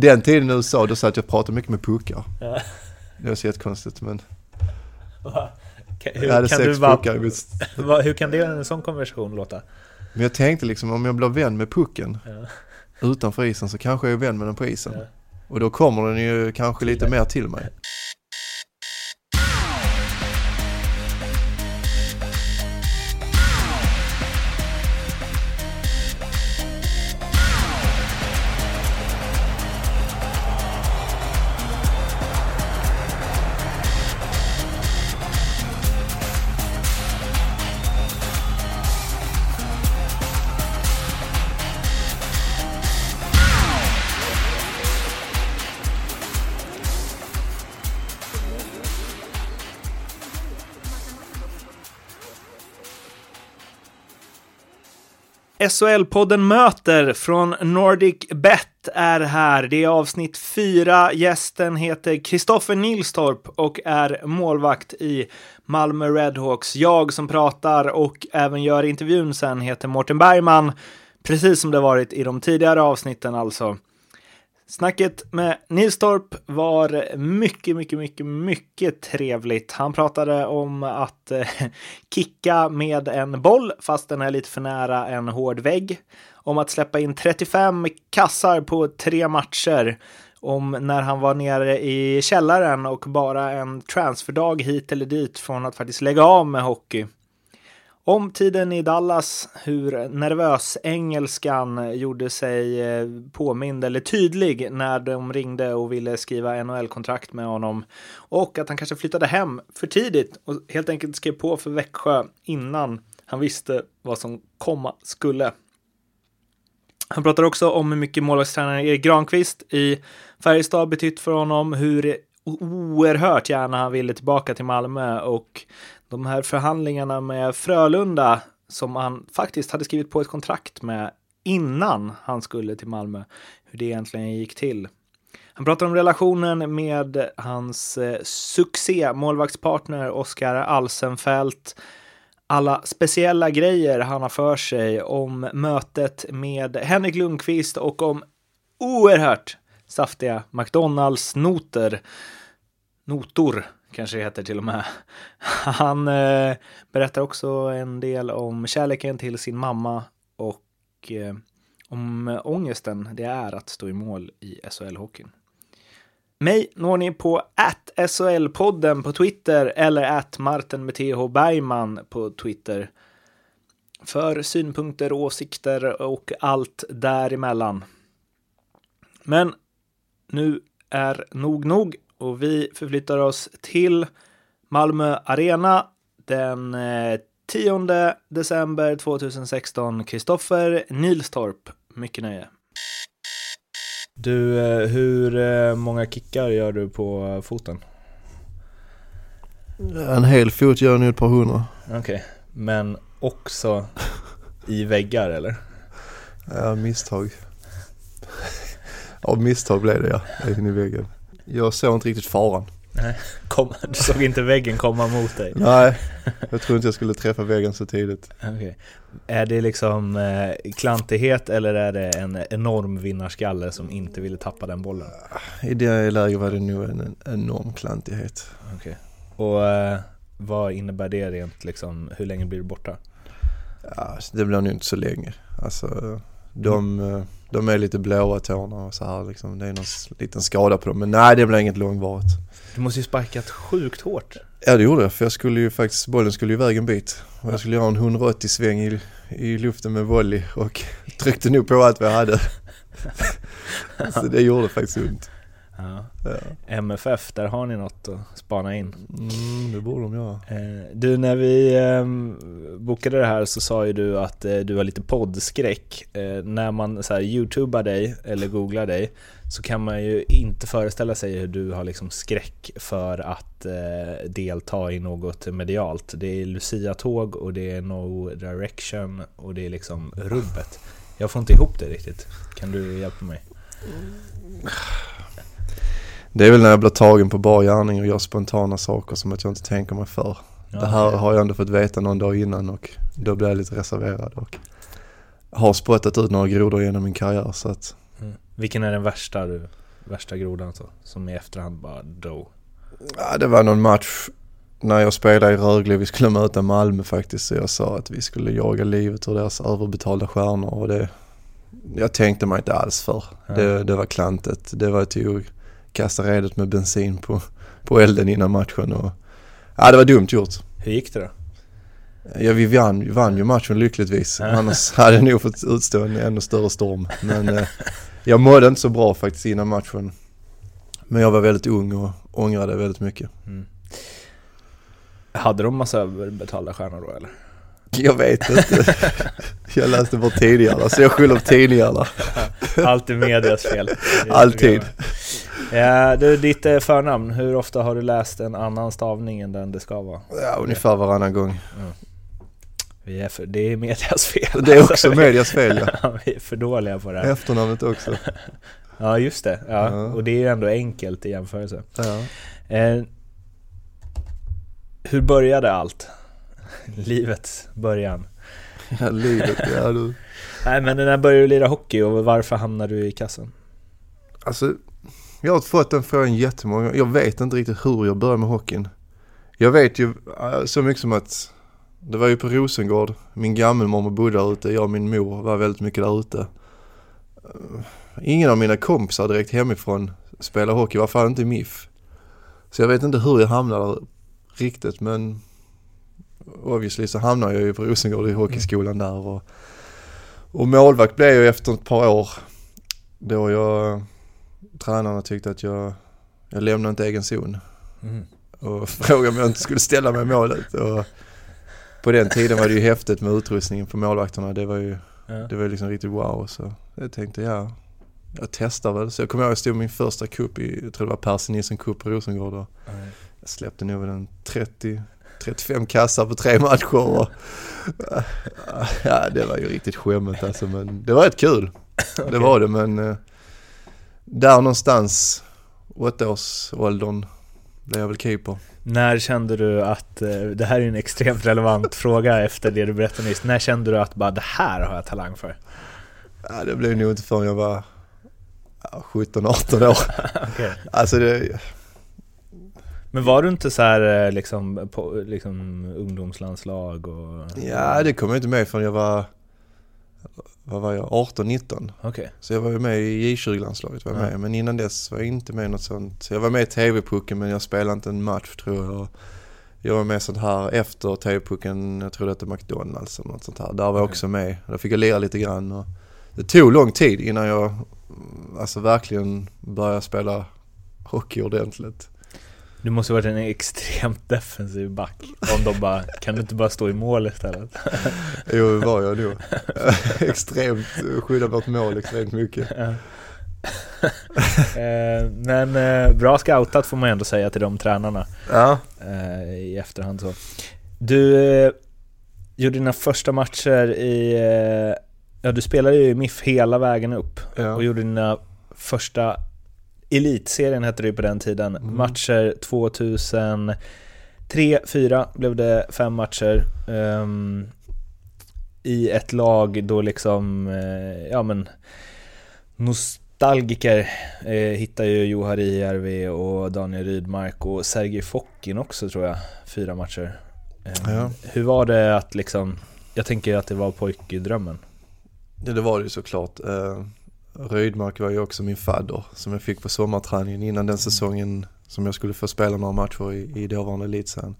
Den tiden i USA, då satt jag och pratade mycket med puckar. Ja. Det var så jättekonstigt men Va? Kan, jag hade hur, kan sex bara, puckar i mitt... va, hur kan det en sån konversation låta? Men jag tänkte liksom om jag blir vän med pucken Ja. utanför isen så kanske jag är vän med den på isen. Ja. Och då kommer den ju kanske lite mer till mig. SHL-podden Möter från Nordic Bet är här. Det är avsnitt fyra. Gästen heter Kristoffer Nilstorp och är målvakt i Malmö Redhawks. Jag som pratar och även gör intervjun sen heter Mårten Bergman. Precis som det varit i de tidigare avsnitten alltså. Snacket med Nilstorp var mycket, mycket, mycket, mycket trevligt. Han pratade om att eh, kicka med en boll fast den är lite för nära en hård vägg. Om att släppa in 35 kassar på tre matcher. Om när han var nere i källaren och bara en transferdag hit eller dit från att faktiskt lägga av med hockey. Om tiden i Dallas, hur nervös engelskan gjorde sig eh, påmind eller tydlig när de ringde och ville skriva NHL-kontrakt med honom. Och att han kanske flyttade hem för tidigt och helt enkelt skrev på för Växjö innan han visste vad som komma skulle. Han pratar också om hur mycket målvaktstränaren Erik Granqvist i Färjestad betytt för honom, hur oerhört gärna han ville tillbaka till Malmö och de här förhandlingarna med Frölunda som han faktiskt hade skrivit på ett kontrakt med innan han skulle till Malmö, hur det egentligen gick till. Han pratar om relationen med hans eh, succé målvaktspartner Oskar Alsenfelt, alla speciella grejer han har för sig om mötet med Henrik Lundqvist och om oerhört saftiga McDonalds-noter. Notor kanske det heter till och med. Han eh, berättar också en del om kärleken till sin mamma och eh, om eh, ångesten det är att stå i mål i SHL-hockeyn. Mig når ni på att SHL-podden på Twitter eller att Martin med TH Bergman på Twitter. För synpunkter, åsikter och allt däremellan. Men nu är nog nog och vi förflyttar oss till Malmö Arena den eh, 10 december 2016. Kristoffer Nilstorp. Mycket nöje. Du, eh, hur eh, många kickar gör du på foten? En hel fot gör nog ett par hundra. Okej, men också i väggar eller? Ja, misstag. Av misstag blev det ja, in i väggen. Jag såg inte riktigt faran. Nej, kom, du såg inte väggen komma mot dig? Nej, jag tror inte jag skulle träffa väggen så tidigt. Okej. Är det liksom eh, klantighet eller är det en enorm vinnarskalle som inte ville tappa den bollen? I det läget var det nog en, en enorm klantighet. Okej. Och eh, vad innebär det rent liksom, hur länge blir du borta? Ja, det blir nog inte så länge. Alltså, de, eh, de är lite blåa tårna och så här liksom. Det är någon liten skada på dem. Men nej, det blir inget långvarigt. Du måste ju sparkat sjukt hårt. Ja det gjorde jag, för jag skulle ju faktiskt, bollen skulle ju iväg en bit. Och jag skulle göra en 180 sväng i, i luften med volley och tryckte nog på allt vad jag hade. Så det gjorde faktiskt ont. Ja. MFF, där har ni något att spana in. Mm, det borde de göra. Eh, du, när vi eh, bokade det här så sa ju du att eh, du har lite poddskräck. Eh, när man så här, youtubar dig eller googlar dig så kan man ju inte föreställa sig hur du har liksom skräck för att delta i något medialt. Det är Lucia-tåg och det är No Direction och det är liksom rubbet. Jag får inte ihop det riktigt. Kan du hjälpa mig? Det är väl när jag blir tagen på bar gärning och gör spontana saker som att jag inte tänker mig för. Ja, det här har jag ändå fått veta någon dag innan och då blir jag lite reserverad och har spottat ut några grodor genom min karriär så att Mm. Vilken är den värsta du värsta grodan så, som i efterhand bara dog? Ja, det var någon match när jag spelade i Rögle, vi skulle möta Malmö faktiskt, så jag sa att vi skulle jaga livet ur deras överbetalda stjärnor och det, jag tänkte mig inte alls för. Ja. Det, det var klantet. Det var att kasta redet med bensin på, på elden innan matchen och ja, det var dumt gjort. Hur gick det då? Ja, vi vann, vi vann ju matchen lyckligtvis. Annars hade jag nog fått utstå en ännu större storm. Men eh, jag mådde inte så bra faktiskt innan matchen. Men jag var väldigt ung och ångrade väldigt mycket. Mm. Hade de massa överbetalda stjärnor då eller? Jag vet inte. Jag läste bara tidningarna så jag skyller på tidningarna. Alltid medias fel. Alltid. Ja, du, ditt eh, förnamn, hur ofta har du läst en annan stavning än den det ska vara? Ja, ungefär varannan gång. Vi är för, det är medias fel. Det är också medias fel. Ja, vi är för dåliga på det här. Efternamnet också. Ja, just det. Ja. Ja. Och det är ju ändå enkelt i jämförelse. Ja. Eh, hur började allt? Livets början. Ja, livet, ja du. Nej, men när började du lira hockey och varför hamnade du i kassen? Alltså, jag har fått den frågan jättemånga gånger. Jag vet inte riktigt hur jag började med hockeyn. Jag vet ju äh, så mycket som att det var ju på Rosengård. Min gammelmormor bodde där ute. Jag och min mor var väldigt mycket där ute. Ingen av mina kompisar direkt hemifrån spelade hockey, i varje fall inte i MIF. Så jag vet inte hur jag hamnade där riktigt men obviously så hamnade jag ju på Rosengård i hockeyskolan där och, och målvakt blev jag efter ett par år. Då jag, tränarna tyckte att jag, jag lämnade inte egen zon Mm. och frågade om jag inte skulle ställa mig i målet. Och på den tiden var det ju häftigt med utrustningen på målvakterna. Det var ju Ja. det var liksom riktigt wow. Så jag tänkte ja, jag testar väl. Så jag kommer ihåg att jag stod min första cup i, jag tror det var Percy Nilsson Cup på Rosengård. Och jag släppte nog en 30, 35 kassar på tre matcher. Och, ja, det var ju riktigt skämmigt alltså. Men det var rätt kul. Det var det men eh, där någonstans, åttaårsåldern, blev jag väl keeper. När kände du att, eh, det här är en extremt relevant fråga efter det du berättade nyss, när kände du att bara det här har jag talang för? Ja, det blev nog inte förrän jag var ja, 17-18 år. Okej. Alltså det, Men var du inte så här eh, liksom, på, liksom ungdomslandslag och... Ja, det kom jag inte med förrän jag var, vad var jag, 18-19. Okej. Så jag var ju med i J20-landslaget, var med. men innan dess var jag inte med i något sånt. Så jag var med i TV-pucken men jag spelade inte en match tror jag. Jag var med sånt här efter TV-pucken, jag tror det hette McDonalds eller något sånt här. Där var jag Okej. också med. Där fick jag lira lite grann. Och det tog lång tid innan jag mm, alltså verkligen började spela hockey ordentligt. Du måste varit en extremt defensiv back. Om de bara, kan du inte bara stå i mål istället? Jo, det var jag nog. extremt, skydda vårt mål extremt mycket. Eh, Men eh, bra scoutat får man ändå säga till de tränarna Ja. eh, i efterhand så. Du eh, gjorde dina första matcher i, eh, ja du spelade ju i MIF hela vägen upp ja. och gjorde dina första Elitserien hette det ju på den tiden, Mm. matcher 2003, 4 blev det fem matcher. ehm, I ett lag då liksom, eh, ja men Nostalgiker eh, hittar ju Juha Rijärvi och Daniel Rydmark och Sergej Fokin också tror jag, fyra matcher. Ehm, Ja. Hur var det att liksom, jag tänker att det var pojkdrömmen. Ja det var det ju såklart. Uh, Rydmark var ju också min fadder som jag fick på sommarträningen innan den säsongen som jag skulle få spela några matcher i, i dåvarande elitserien.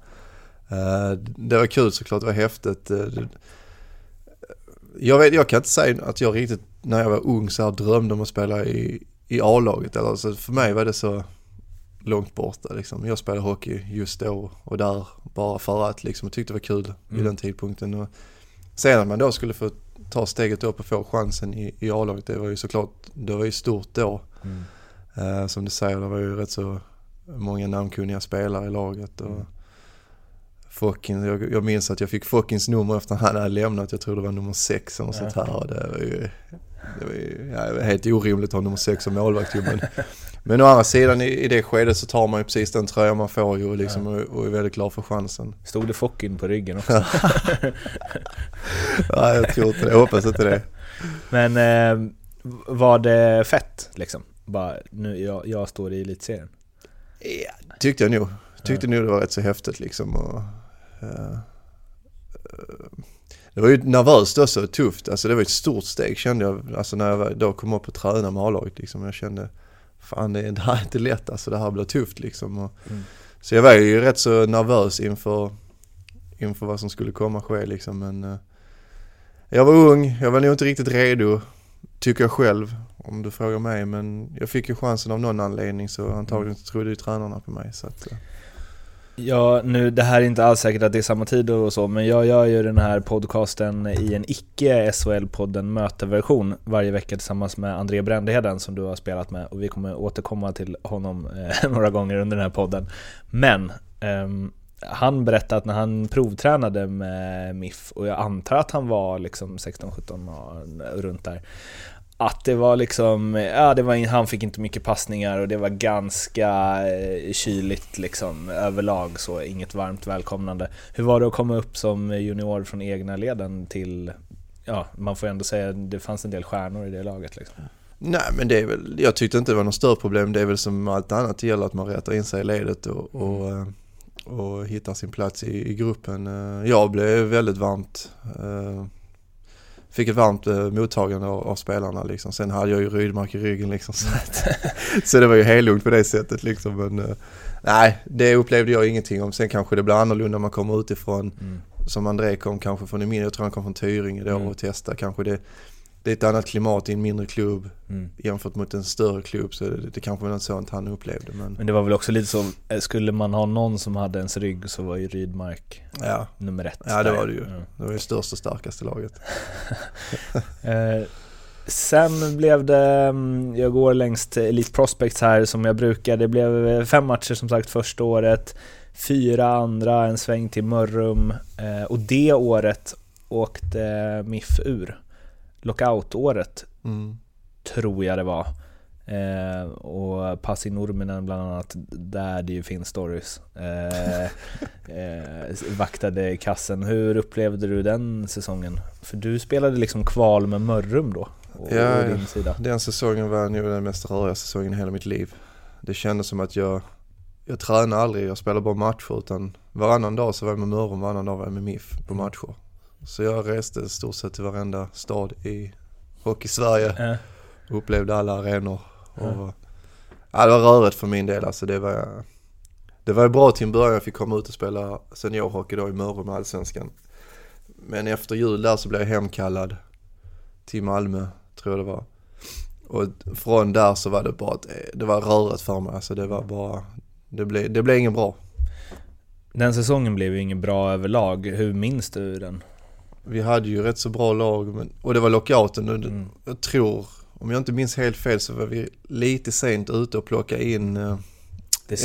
Uh, det var kul såklart, det var häftigt. Det, jag, vet, jag kan inte säga att jag riktigt när jag var ung så här drömde om att spela i, i A-laget. Eller, så för mig var det så långt borta liksom. Jag spelade hockey just då och där bara för att liksom. Jag tyckte det var kul Mm. i den tidpunkten. Och sen att man då skulle få ta steget upp och få chansen i, i A-laget, det var ju såklart, det var ju stort då. Eh, som du säger, det var ju rätt så många namnkunniga spelare i laget. Och Mm. Fokin, jag, jag minns att jag fick Fokins nummer efter han hade lämnat, jag tror det var nummer sex eller Ja. sånt här. Och det var ju, det var ju ja, helt orimligt att ha nummer sex som målvakt men, men å andra sidan i, det skedet så tar man ju precis den tröja man får ju och, liksom, och, och är väldigt glad för chansen. Stod det Fokin på ryggen också? Ja, jag tror inte det, jag hoppas inte det. Men eh, var det fett liksom? Bara, nu, jag, jag står i elitserien? Ja, tyckte jag nog. Tyckte ja. nog det var rätt så häftigt liksom. Och, uh, det var ju nervöst också, tufft. Alltså det var ett stort steg kände jag, alltså när jag då kom upp och tränade med A-laget liksom. Jag kände, fan det, det här är inte lätt alltså, det här blir tufft liksom. Och, mm. Så jag var ju rätt så nervös inför, inför vad som skulle komma ske liksom. Men uh, jag var ung, jag var nog inte riktigt redo, tycker jag själv, om du frågar mig. Men jag fick ju chansen av någon anledning så antagligen så trodde ju tränarna på mig. Så att, uh, Ja, nu, det här är inte alls säkert att det är samma tid och så, men jag gör ju den här podcasten i en icke SHL-podden möteversion varje vecka tillsammans med André Brändeheden som du har spelat med och vi kommer återkomma till honom eh, några gånger under den här podden. Men eh, han berättade att när han provtränade med MIF, och jag antar att han var liksom 16-17 runt där, att det var liksom, ja det var, han fick inte mycket passningar och det var ganska eh, kyligt liksom överlag så, inget varmt välkomnande. Hur var det att komma upp som junior från egna leden till, ja man får ändå säga det fanns en del stjärnor i det laget liksom. Nej men det är väl, jag tyckte inte det var något större problem, det är väl som allt annat, det gäller att man rättar in sig i ledet och, och, mm. eh, och hittar sin plats i, i gruppen. Eh, jag blev väldigt varmt fick ett varmt eh, mottagande av, av, spelarna liksom. Sen hade jag ju Rydmark i ryggen liksom. Så, så det var ju helugnt på det sättet liksom. Men eh, nej, det upplevde jag ingenting om. Sen kanske det blir annorlunda när man kommer utifrån. Mm. Som André kom kanske från en mindre, jag tror han kom från Tyringe då mm. och testa kanske det det är ett annat klimat i en mindre klubb mm. jämfört mot en större klubb så det, det kanske var något sånt han upplevde. Men... men det var väl också lite så, eh, skulle man ha någon som hade ens rygg så var ju Rydmark ja. nummer ett. Ja det var det ju. Ja. Det var ju största och starkaste laget. eh, sen blev det, mm, jag går längst Elite Prospects här som jag brukar, det blev fem matcher som sagt första året, fyra andra, en sväng till Mörrum eh, och det året åkte MIF ur lockout-året, mm. tror jag det var. Eh, och Pasi Nurminen bland annat, där det ju finns stories. Eh, eh, vaktade kassen. Hur upplevde du den säsongen? För du spelade liksom kval med Mörrum då? Och, ja, din sida. den säsongen var nog den mest röriga säsongen i hela mitt liv. Det kändes som att jag, jag tränade aldrig, jag spelade bara matcher utan varannan dag så var jag med Mörrum, varannan dag var jag med MIF på mm. matcher. Så jag reste i stort sett till varenda stad i Hockey-Sverige. Äh. Upplevde alla arenor. Och, ja, det var rörigt för min del alltså. Det var, det var bra till en början. Jag fick komma ut och spela seniorhockey då i Mörrum, Allsvenskan. Men efter jul där så blev jag hemkallad till Malmö, tror jag det var. Och från där så var det bara, det var rörigt för mig. Alltså det var bara, det blev, det blev ingen bra. Den säsongen blev ju ingen bra överlag. Hur minns du den? Vi hade ju rätt så bra lag men, och det var lockouten och mm. jag tror, om jag inte minns helt fel så var vi lite sent ute och plocka in uh,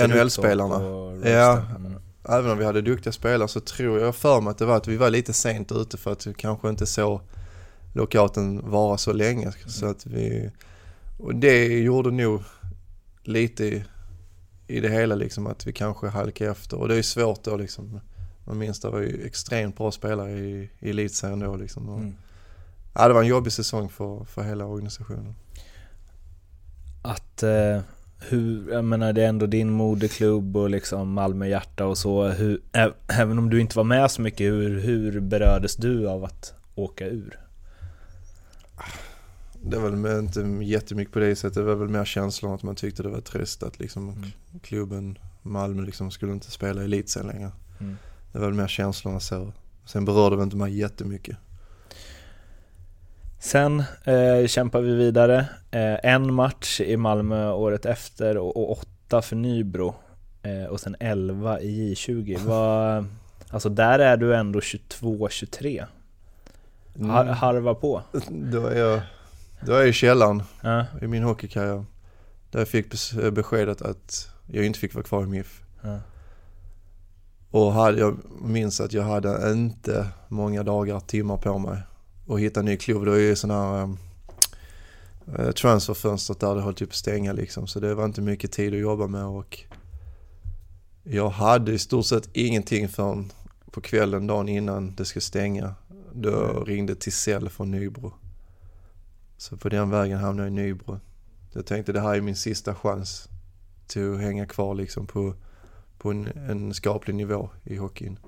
NHL-spelarna. Ja, mm. även om vi hade duktiga spelare så tror jag för mig att det var att vi var lite sent ute för att vi kanske inte så lockouten vara så länge. Mm. Så att vi, och det gjorde nog lite i, i det hela liksom att vi kanske halkade efter och det är svårt då liksom man minns det var ju extremt bra spelare i, i elitserien då liksom. Och, mm. Ja, det var en jobbig säsong för, för hela organisationen. Att, eh, hur, jag menar det är ändå din moderklubb och liksom Malmö hjärta och så. Hur, även om du inte var med så mycket, hur, hur berördes du av att åka ur? Det var väl inte jättemycket på det sättet. Det var väl mer känslan att man tyckte det var trist att liksom mm. klubben Malmö liksom skulle inte spela i elitserien längre. Mm. Det var väl mer känslorna så. Sen berörde det inte mig jättemycket. Sen eh, kämpar vi vidare. Eh, en match i Malmö året efter och, och åtta för Nybro. Eh, och sen elva i J20. Var, alltså där är du ändå 22-23. Har, mm. harva på. Då är jag, då är jag i källaren ja. i min hockeykarriär. Där jag fick beskedet att jag inte fick vara kvar i MIF. Ja. Och hade, jag minns att jag hade inte många dagar, timmar på mig att hitta en ny klubb. Det var ju sådana här ehm, eh, transferfönstret där det höll typ att stänga liksom. Så det var inte mycket tid att jobba med och jag hade i stort sett ingenting förrän på kvällen dagen innan det skulle stänga. Då ringde Tisell från Nybro. Så på den vägen hamnade jag i Nybro. Jag tänkte det här är min sista chans till att hänga kvar liksom på, på en, en skaplig nivå i hockeyn.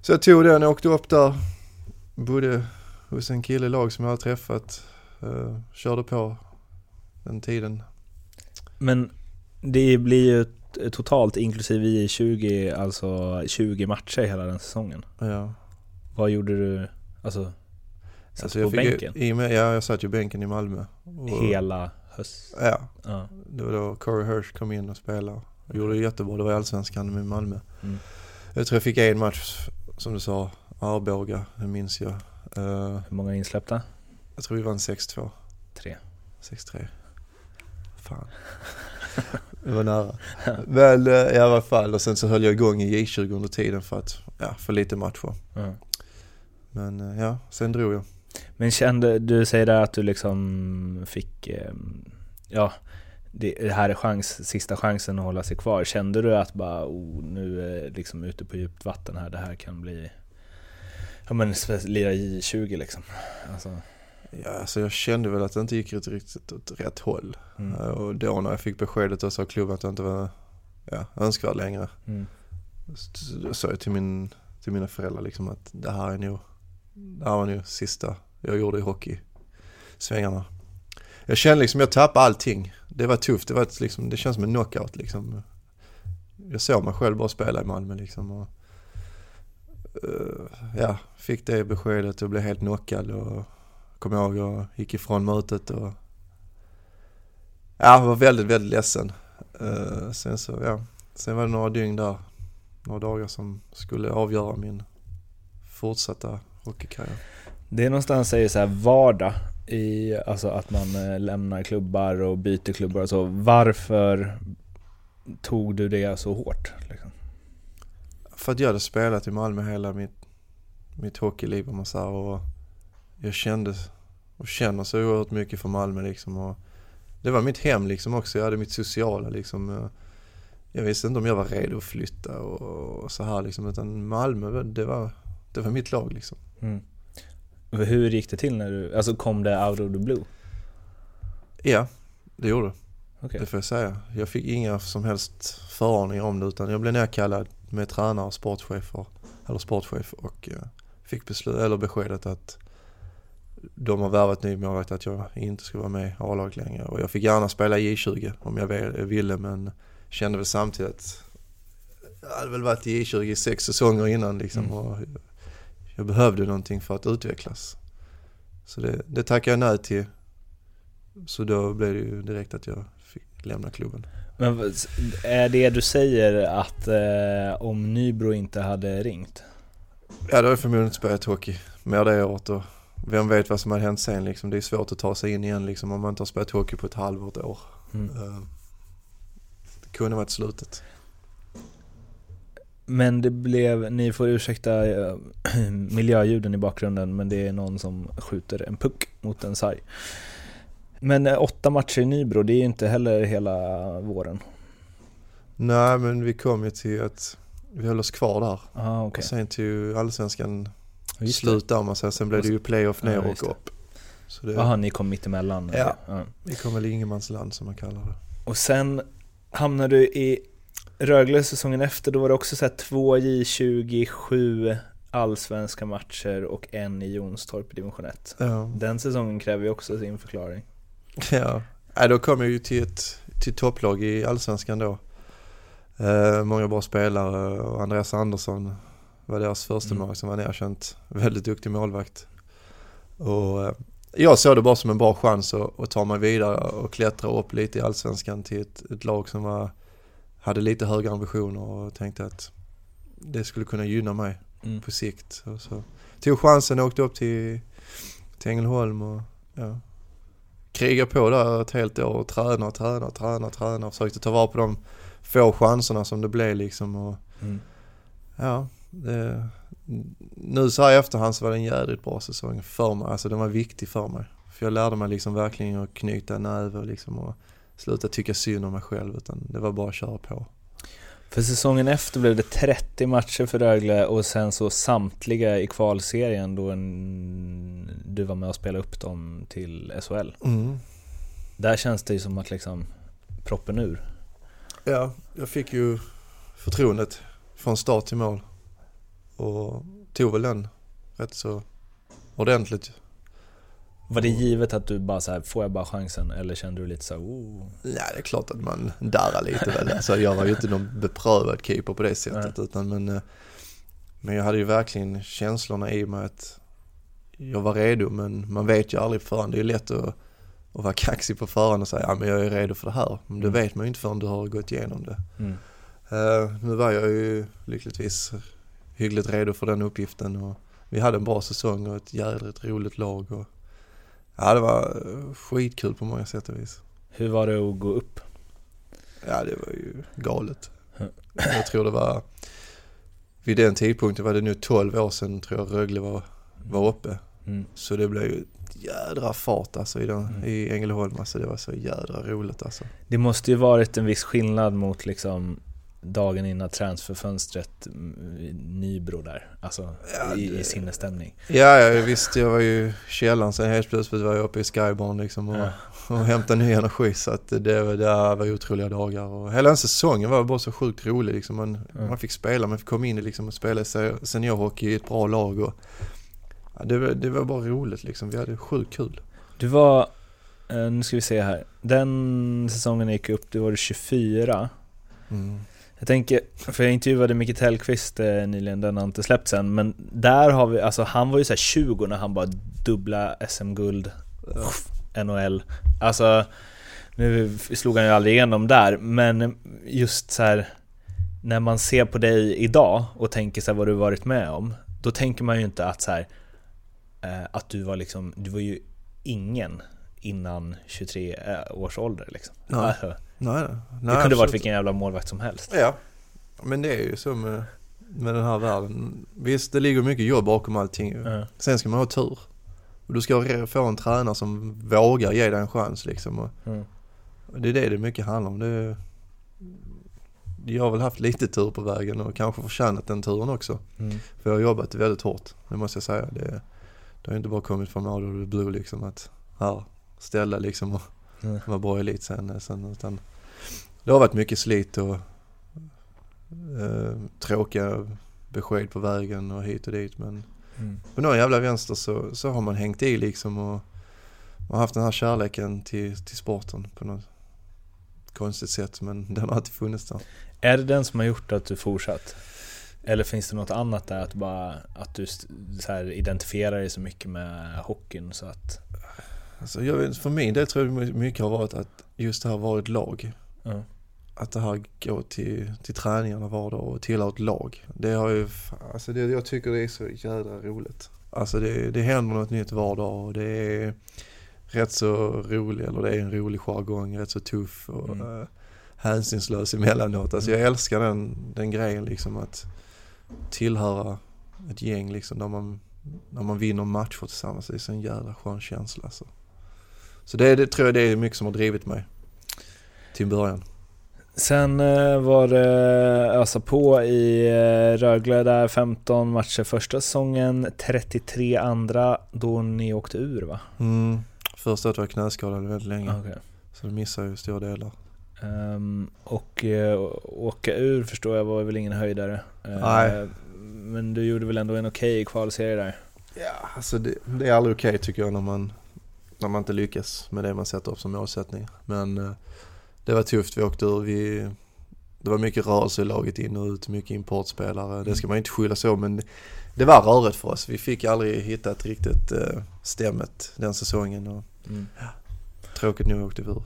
Så jag tog den och åkte upp där, bodde hos en kille lag som jag hade träffat, uh, körde på den tiden. Men det blir ju totalt inklusive i 20, alltså 20 matcher hela den säsongen. Ja. Vad gjorde du, alltså Satt alltså på bänken? Ju, i ja, jag satt ju bänken i Malmö. Och, Hela höst? Ja. ja. Det var då Corey Hirsch kom in och spelade. Och gjorde det jättebra. Det var i Allsvenskan med Malmö. Mm. Jag tror jag fick en match, som du sa, Arboga, det minns jag. Uh, Hur många insläppta? Jag tror vi vann 6-2. 3. 6-3. Fan. det var nära. Men uh, i alla fall, och sen så höll jag igång i J20 under tiden för att, ja, få lite matcher. Mm. Men uh, ja, sen drog jag. Men kände, du säger där att du liksom fick, ja, det här är chans, sista chansen att hålla sig kvar. Kände du att bara, oh, nu är liksom ute på djupt vatten här, det här kan bli, ja men lira J20 liksom. Alltså. Ja, alltså jag kände väl att det inte gick riktigt åt rätt håll. Mm. Och då när jag fick beskedet och sa klubben att jag inte var ja, önskvärd längre. Mm. Så sa jag till, min, till mina föräldrar liksom att det här är nog, det här var nog sista jag gjorde i hockeysvängarna. Jag kände liksom, jag tappade allting. Det var tufft, det, var ett, liksom, det känns som en knockout liksom. Jag såg mig själv bara spela i Malmö liksom. Och, uh, ja, fick det beskedet och blev helt knockad och kom ihåg och gick ifrån mötet och ja, var väldigt, väldigt ledsen. Uh, sen så, ja, sen var det några dygn där, några dagar som skulle avgöra min fortsatta hockeykarriär. Det är någonstans säger så här vardag i, alltså att man eh, lämnar klubbar och byter klubbar och så. Varför tog du det så hårt? Liksom? För att jag hade spelat i Malmö hela mitt, mitt hockeyliv om man säger och jag kände och känner så oerhört mycket för Malmö liksom. Och det var mitt hem liksom också, jag hade mitt sociala liksom. Jag visste inte om jag var redo att flytta och, och så här liksom, utan Malmö det var, det var mitt lag liksom. Mm. Hur gick det till när du, alltså kom det out of the blue? Ja, det gjorde. Okay. Det får jag säga. Jag fick inga som helst förvarningar om det utan jag blev nedkallad med tränare och sportchefer, eller sportchef och uh, fick beslut, eller beskedet att de har värvat ny målvakt att jag inte ska vara med i A-laget längre. Och jag fick gärna spela i J20 om jag ville men kände väl samtidigt att jag hade väl varit i J20 i sex säsonger innan liksom. Mm. Och jag behövde någonting för att utvecklas. Så det, det tackade jag nej till. Så då blev det ju direkt att jag fick lämna klubben. Men är det du säger att eh, om Nybro inte hade ringt? Ja, då hade jag förmodligen inte spelat hockey mer det året och vem vet vad som hade hänt sen liksom. Det är svårt att ta sig in igen liksom om man inte har spelat hockey på ett halvår, ett år. Mm. Uh, det kunde varit slutet. Men det blev, ni får ursäkta äh, miljöljuden i bakgrunden, men det är någon som skjuter en puck mot en sarg. Men äh, åtta matcher i Nybro, det är ju inte heller hela våren. Nej, men vi kom ju till att vi höll oss kvar där. Aha, okay. Och sen till allsvenskan slut där man säger. Sen blev det ju playoff ner ja, och upp. Jaha, ni kom mittemellan? Ja, ja, vi kom väl i ingenmansland som man kallar det. Och sen hamnade du i Rögle säsongen efter, då var det också så två J20, sju allsvenska matcher och en i Jonstorp i division 1. Ja. Den säsongen kräver ju också sin förklaring. Ja, ja då kom jag ju till ett till topplag i allsvenskan då. Eh, många bra spelare och Andreas Andersson var deras första mm. mål som var erkänt väldigt duktig målvakt. Och eh, jag såg det bara som en bra chans att, att ta mig vidare och klättra upp lite i allsvenskan till ett, ett lag som var hade lite högre ambitioner och tänkte att det skulle kunna gynna mig mm. på sikt. Och så tog chansen och åkte upp till, till Ängelholm och ja, kriga på där ett helt år och träna och träna och träna och träna och försökte ta vara på de få chanserna som det blev liksom. Och, mm. Ja, det, nu så här i efterhand så var det en jädrigt bra säsong för mig. Alltså den var viktig för mig. För jag lärde mig liksom verkligen att knyta näve liksom och sluta tycka synd om mig själv utan det var bara att köra på. För säsongen efter blev det 30 matcher för Rögle och sen så samtliga i kvalserien då en, du var med och spelade upp dem till SHL. Mm. Där känns det ju som att liksom proppen ur. Ja, jag fick ju förtroendet från start till mål och tog väl den rätt så ordentligt. Var det givet att du bara så här, får jag bara chansen? Eller kände du lite så här, oh. Ja, det är klart att man darrar lite väl. Alltså, jag var ju inte någon beprövad keeper på det sättet. Utan, men, eh, men jag hade ju verkligen känslorna i mig att jag var redo. Men man vet ju aldrig på förhand. Det är ju lätt att, att vara kaxig på förhand och säga ja men jag är redo för det här. Men det Mm. vet man ju inte förrän du har gått igenom det. Mm. Eh, nu var jag ju lyckligtvis hyggligt redo för den uppgiften och vi hade en bra säsong och ett jädrigt roligt lag. Och, ja, det var eh, skitkul på många sätt och vis. Hur var det att gå upp? Ja, det var ju galet. Jag tror det var, vid den tidpunkten var det nu 12 år sedan tror jag Rögle var, var uppe. Mm. Så det blev ju jädra fart alltså i, den, Mm. i Ängelholm. Alltså det var så jädra roligt alltså. Det måste ju varit en viss skillnad mot liksom dagen innan transferfönstret, Nybro där. Alltså Ja, i, det- i sinnesstämning. Ja, ja visst jag var ju i källaren sen helt plötsligt var jag uppe i Skybarn liksom och, Ja. och hämtade ny energi så att det, det var otroliga dagar och hela den säsongen var bara så sjukt rolig liksom. Man, Mm. man fick spela, man fick komma in liksom och spela se- seniorhockey i ett bra lag och ja, det, var, det var bara roligt liksom. Vi hade sjukt kul. Du var, eh, nu ska vi se här, den säsongen jag gick upp, då var du 24. Mm. Jag tänker, för jag intervjuade Micke Tellqvist eh, nyligen, den har inte släppt sen, men där har vi, alltså han var ju så här 20 när han bara dubbla SM-guld, Ja. NHL. Alltså, nu slog han ju aldrig igenom där, men just så här när man ser på dig idag och tänker så här vad du varit med om, då tänker man ju inte att så här, eh, att du var liksom, du var ju ingen innan 23 eh, års ålder liksom. Nej. Alltså, Nej, nej. det kunde absolut. varit vilken jävla målvakt som helst. Ja, men det är ju så med, med den här världen. Visst, det ligger mycket jobb bakom allting. Ja. Sen ska man ha tur. Och du ska få en tränare som vågar ge dig en chans liksom. Och Mm. och det är det det mycket handlar om. Det, jag har väl haft lite tur på vägen och kanske förtjänat den turen också. Mm. För jag har jobbat väldigt hårt, det måste jag säga. Det, det har inte bara kommit från of the blue liksom att här, ställa liksom och Mm. i elit sen, sen. Utan det har varit mycket slit och eh, tråkiga besked på vägen och hit och dit. Men Mm. på någon jävla vänster så, så har man hängt i liksom och, och haft den här kärleken till, till sporten på något konstigt sätt. Men den har alltid funnits där. Är det den som har gjort att du fortsatt? Eller finns det något annat där, att, bara, att du så identifierar dig så mycket med hockeyn så att... Alltså jag, för min del tror jag mycket har varit att just det här var ett lag. Ja. Att det här går till, till träningarna var dag och tillhör ett lag. Det har ju, alltså det, jag tycker det är så jädra roligt. Alltså det, det händer något nytt var dag och det är rätt så rolig, eller det är en rolig jargong, rätt så tuff och Mm. mm. hänsynslös emellanåt. Alltså jag älskar den, den grejen liksom att tillhöra ett gäng liksom där man, när man vinner matcher tillsammans. Det är så en jävla skön känsla alltså. Så det, det tror jag det är mycket som har drivit mig till en början. Sen eh, var det ösa på i eh, Rögle där, 15 matcher första säsongen, 33 andra, då ni åkte ur va? Mm. Först att jag var knäskadad väldigt länge. Okej. Så det missade ju stora delar. Ehm, och eh, åka ur förstår jag var väl ingen höjdare. Eh, Nej. Men du gjorde väl ändå en okej kvalserie där? Ja, alltså det, det är aldrig okej tycker jag när man, när man inte lyckas med det man sätter upp som målsättning. Men eh, det var tufft, vi åkte ur. Vi, det var mycket rörelse i laget in och ut, mycket importspelare. Det ska man inte skylla så men det var rörigt för oss. Vi fick aldrig hitta ett riktigt eh, stämmet den säsongen och Mm. tråkigt nog åkte vi ur.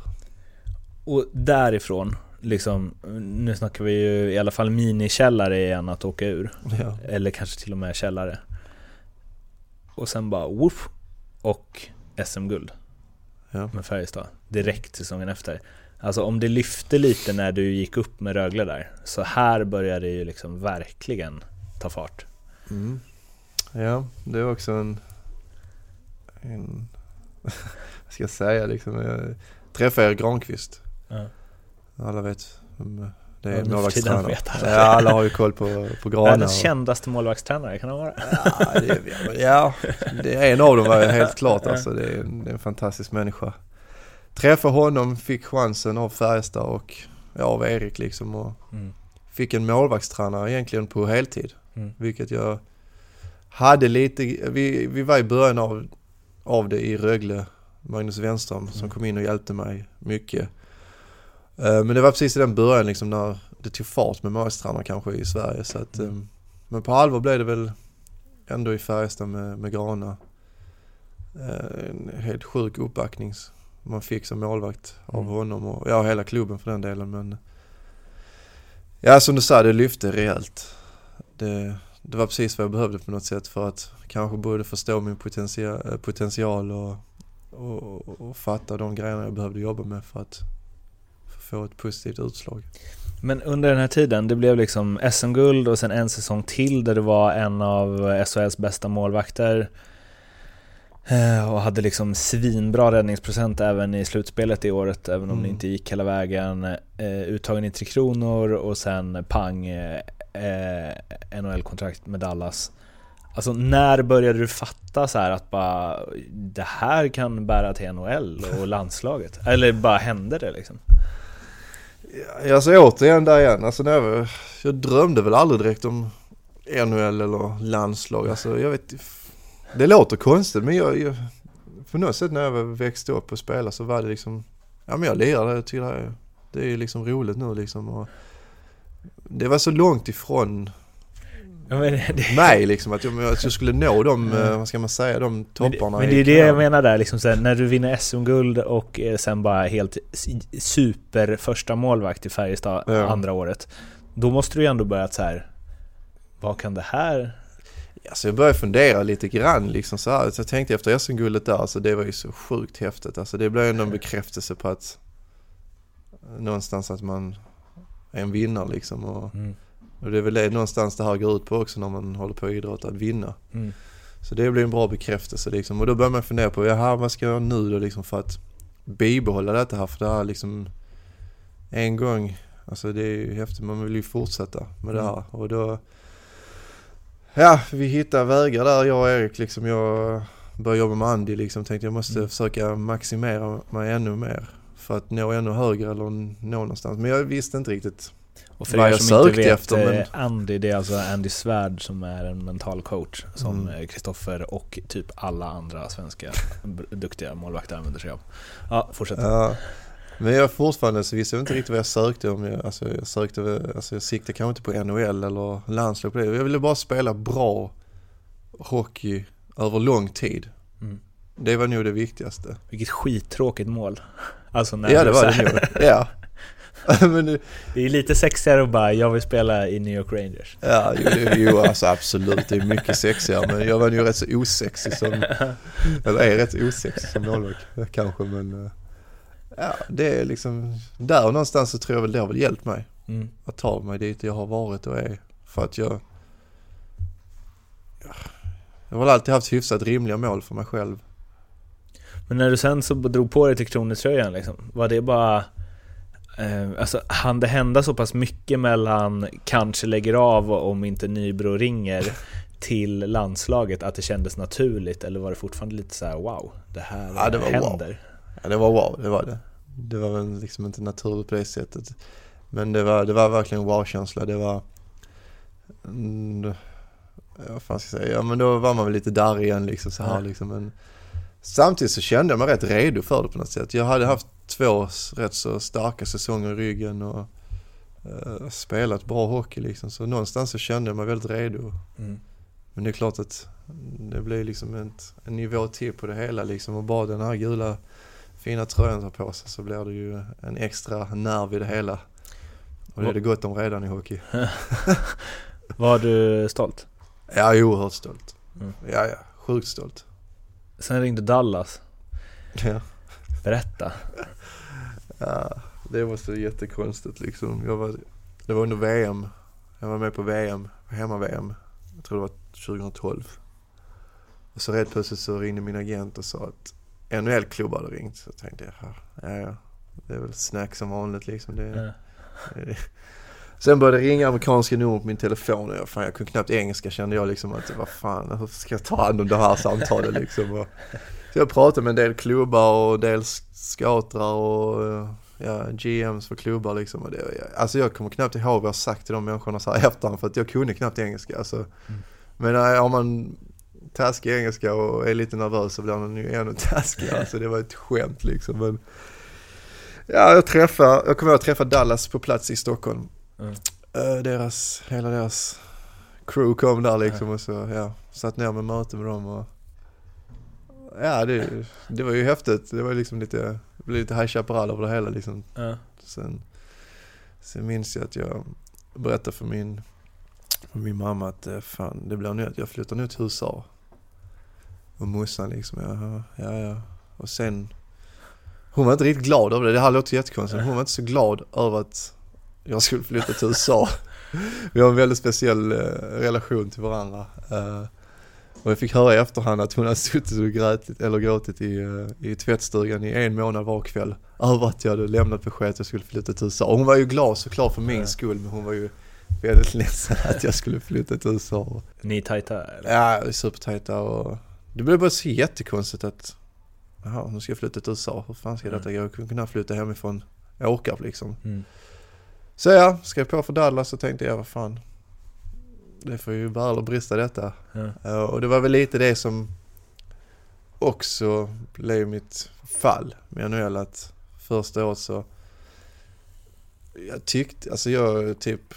Och därifrån, liksom, nu snackar vi ju i alla fall minikällare igen att åka ur. Ja. Eller kanske till och med källare. Och sen bara woof och SM-guld Ja. med Färjestad direkt säsongen efter. Alltså om det lyfte lite när du gick upp med Rögle där, så här började det ju liksom verkligen ta fart. Mm. Ja, det var också en, en vad ska jag säga liksom, jag träffade Erik Granqvist. Ja. Alla vet vem det Ja, är, för målvaktstränare. alla. Ja, alla har ju koll på, på Grana. Världens och- kändaste målvaktstränare, kan han vara? Ja, det, ja, det är en av dem var helt klart alltså. Det är, en, det är en fantastisk människa. träffade honom, fick chansen av Färjestad och ja, av Erik liksom och Mm. fick en målvaktstränare egentligen på heltid. Mm. Vilket jag hade lite, vi, vi var i början av, av det i Rögle, Magnus Wenström som Mm. kom in och hjälpte mig mycket. Eh, Men det var precis i den början liksom när det tog fart med målvaktstränare kanske i Sverige så att, Mm. Men på allvar blev det väl ändå i Färjestad med, med Grana. Eh, En helt sjuk uppbackning man fick som målvakt av Mm. honom och ja, hela klubben för den delen men Ja som du sa, det lyfte rejält. Det, det var precis vad jag behövde på något sätt för att kanske både förstå min potential, potential och, och, och, och fatta de grejerna jag behövde jobba med för att få ett positivt utslag. Men under den här tiden, det blev liksom SM-guld och sen en säsong till där du var en av SHLs bästa målvakter. Eh, Och hade liksom svinbra räddningsprocent även i slutspelet i året, även om Mm. det inte gick hela vägen. Eh, uttagen i Tre Kronor och sen pang, eh, NHL-kontrakt med Dallas. Alltså när började du fatta så att bara det här kan bära till NHL och landslaget? Eller bara hände det liksom? Alltså återigen där igen, alltså när jag, jag drömde väl aldrig direkt om NHL eller landslag. Alltså jag vet Det låter konstigt men jag, jag på något sätt när jag växte upp och spelade så var det liksom Ja men jag lirade, jag tycker det är, det är liksom roligt nu liksom och Det var så långt ifrån Ja, men det, mig liksom att jag, att jag skulle nå de, Mm. eh, vad ska man säga, de Men det, topparna men det är det jag menar där, liksom här, när du vinner SM-guld och eh, sen bara helt super första målvakt i Färjestad Ja. andra året. Då måste du ju ändå börja så här. vad kan det här... Alltså jag började fundera lite grann liksom så här. Så jag tänkte efter SM-guldet där, alltså det var ju så sjukt häftigt. Alltså det blev ändå en bekräftelse på att någonstans att man är en vinnare liksom. Och, Mm, och det är väl det någonstans det här går ut på också när man håller på idrott, att vinna. mm, Så det blev en bra bekräftelse liksom. Och då börjar man fundera på, jaha vad ska jag nu då liksom för att bibehålla detta här? För det här liksom en gång, alltså det är ju häftigt, man vill ju fortsätta med det här. Och då, ja vi hittar vägar där jag och Erik liksom. Jag började jobba med Andy liksom, tänkte jag måste Mm. försöka maximera mig ännu mer. För att nå ännu högre eller nå någonstans. Men jag visste inte riktigt. Och för Vad er jag som inte vet, efter, men- eh, Andy, det är alltså Andy Svärd som är en mental coach som Mm. eh, Kristoffer och typ alla andra svenska duktiga målvakter använder sig av. Ja, fortsätt. Ja. Men jag fortfarande så visste jag inte riktigt vad jag sökte om. Jag, alltså jag sökte, alltså jag siktade kanske inte på NHL eller landslag på det. Jag ville bara spela bra hockey över lång tid. Mm. Det var nog det viktigaste. Vilket skittråkigt mål. Alltså när ja det var det nog. Ja. Men det, är lite sexigare att bara, jag vill spela i New York Rangers. ja, jo, jo alltså absolut det är mycket sexigare men jag var nog rätt så osexig som, eller är rätt osexig som målvakt kanske men eh, ja det är liksom, där någonstans så tror jag väl det har väl hjälpt mig. Mm. att ta mig dit jag har varit och är. För att jag... Jag har alltid haft hyfsat rimliga mål för mig själv. Men när du sen så drog på dig till Kronetröjan liksom, var det bara... Eh, alltså, hann det hända så pass mycket mellan kanske lägger av om inte Nybro ringer till landslaget att det kändes naturligt eller var det fortfarande lite så här: wow, det här Ja, det var wow. händer? Ja, det var wow, det var det. Det var väl liksom inte naturligt på det sättet. Men det var, det var verkligen wow-känsla. Det var... Mm, vad fan ska jag säga? Ja men då var man väl lite darrig igen liksom så här Ja. liksom. Men samtidigt så kände jag mig rätt redo för det på något sätt. Jag hade haft två rätt så starka säsonger i ryggen och eh, spelat bra hockey liksom. Så någonstans så kände jag mig väldigt redo. Mm. Men det är klart att det blir liksom ett, en nivå till på det hela liksom och bara den här gula fina tröjan tar på sig så blir det ju en extra nerv i det hela. Och det är det gott om redan i hockey. Var du stolt? Är oerhört stolt. Mm. Ja, ja, sjukt stolt. Sen ringde Dallas, Ja. berätta. Ja, det var så jättekonstigt liksom. Jag var, det var under VM. Jag var med på VM, hemma-VM. Jag tror det var 2012. Och så rätt plötsligt så ringde min agent och sa att NHL-klubb hade ringt. Så tänkte jag, ja, ja, det är väl snack som vanligt liksom. Det, Ja. det, Sen började det ringa amerikanska nummer på min telefon och jag, fan, jag kunde knappt engelska kände jag liksom att vad fan, hur ska jag ta hand om det här samtalet liksom? Och, så jag pratade med en del klubbar och dels scoutrar och ja, GMs för klubbar liksom. Och det, alltså jag kommer knappt ihåg vad jag sagt till de människorna så här efterhand för att jag kunde knappt engelska. Alltså. Mm. Men äh, om man taskig engelska och är lite nervös så blir man ju ännu taskigare. Alltså det var ett skämt liksom. Men, ja, jag träffade, jag kommer ihåg att träffa Dallas på plats i Stockholm. Mm. Uh, deras, hela deras crew kom där liksom och så, ja, satt ner med möte med dem och Ja, det, det var ju häftigt. Det var liksom lite, det blev lite High Chaparral över det hela liksom. Ja. Sen, sen minns jag att jag berättade för min, för min mamma att eh, fan, det blir nu att jag flyttar nu till USA. Och morsan liksom, ja, ja, ja. Och sen, hon var inte riktigt glad över det. Det här låter jättekonstigt. Hon var inte så glad över att jag skulle flytta till USA. Vi har en väldigt speciell eh, relation till varandra. Och jag fick höra i efterhand att hon hade suttit och grätit, eller gråtit i, eh, i tvättstugan i en månad var kväll över att jag hade lämnat besked att jag skulle flytta till USA. Och hon var ju glad såklart för min skull men hon var ju väldigt ledsen att jag skulle flytta till USA. Ni är tajta eller? Ja, supertajta och det blev bara så jättekonstigt att Jaha, nu ska jag flytta till USA. Hur fan ska mm. detta gå? Jag kunde flytta hemifrån Åkarp liksom. Mm. Så ja, skrev på för Dallas så tänkte jag, vad fan det får ju eller brista detta. Ja. och det var väl lite det som också blev mitt fall med NHL att första året så jag tyckte, alltså jag typ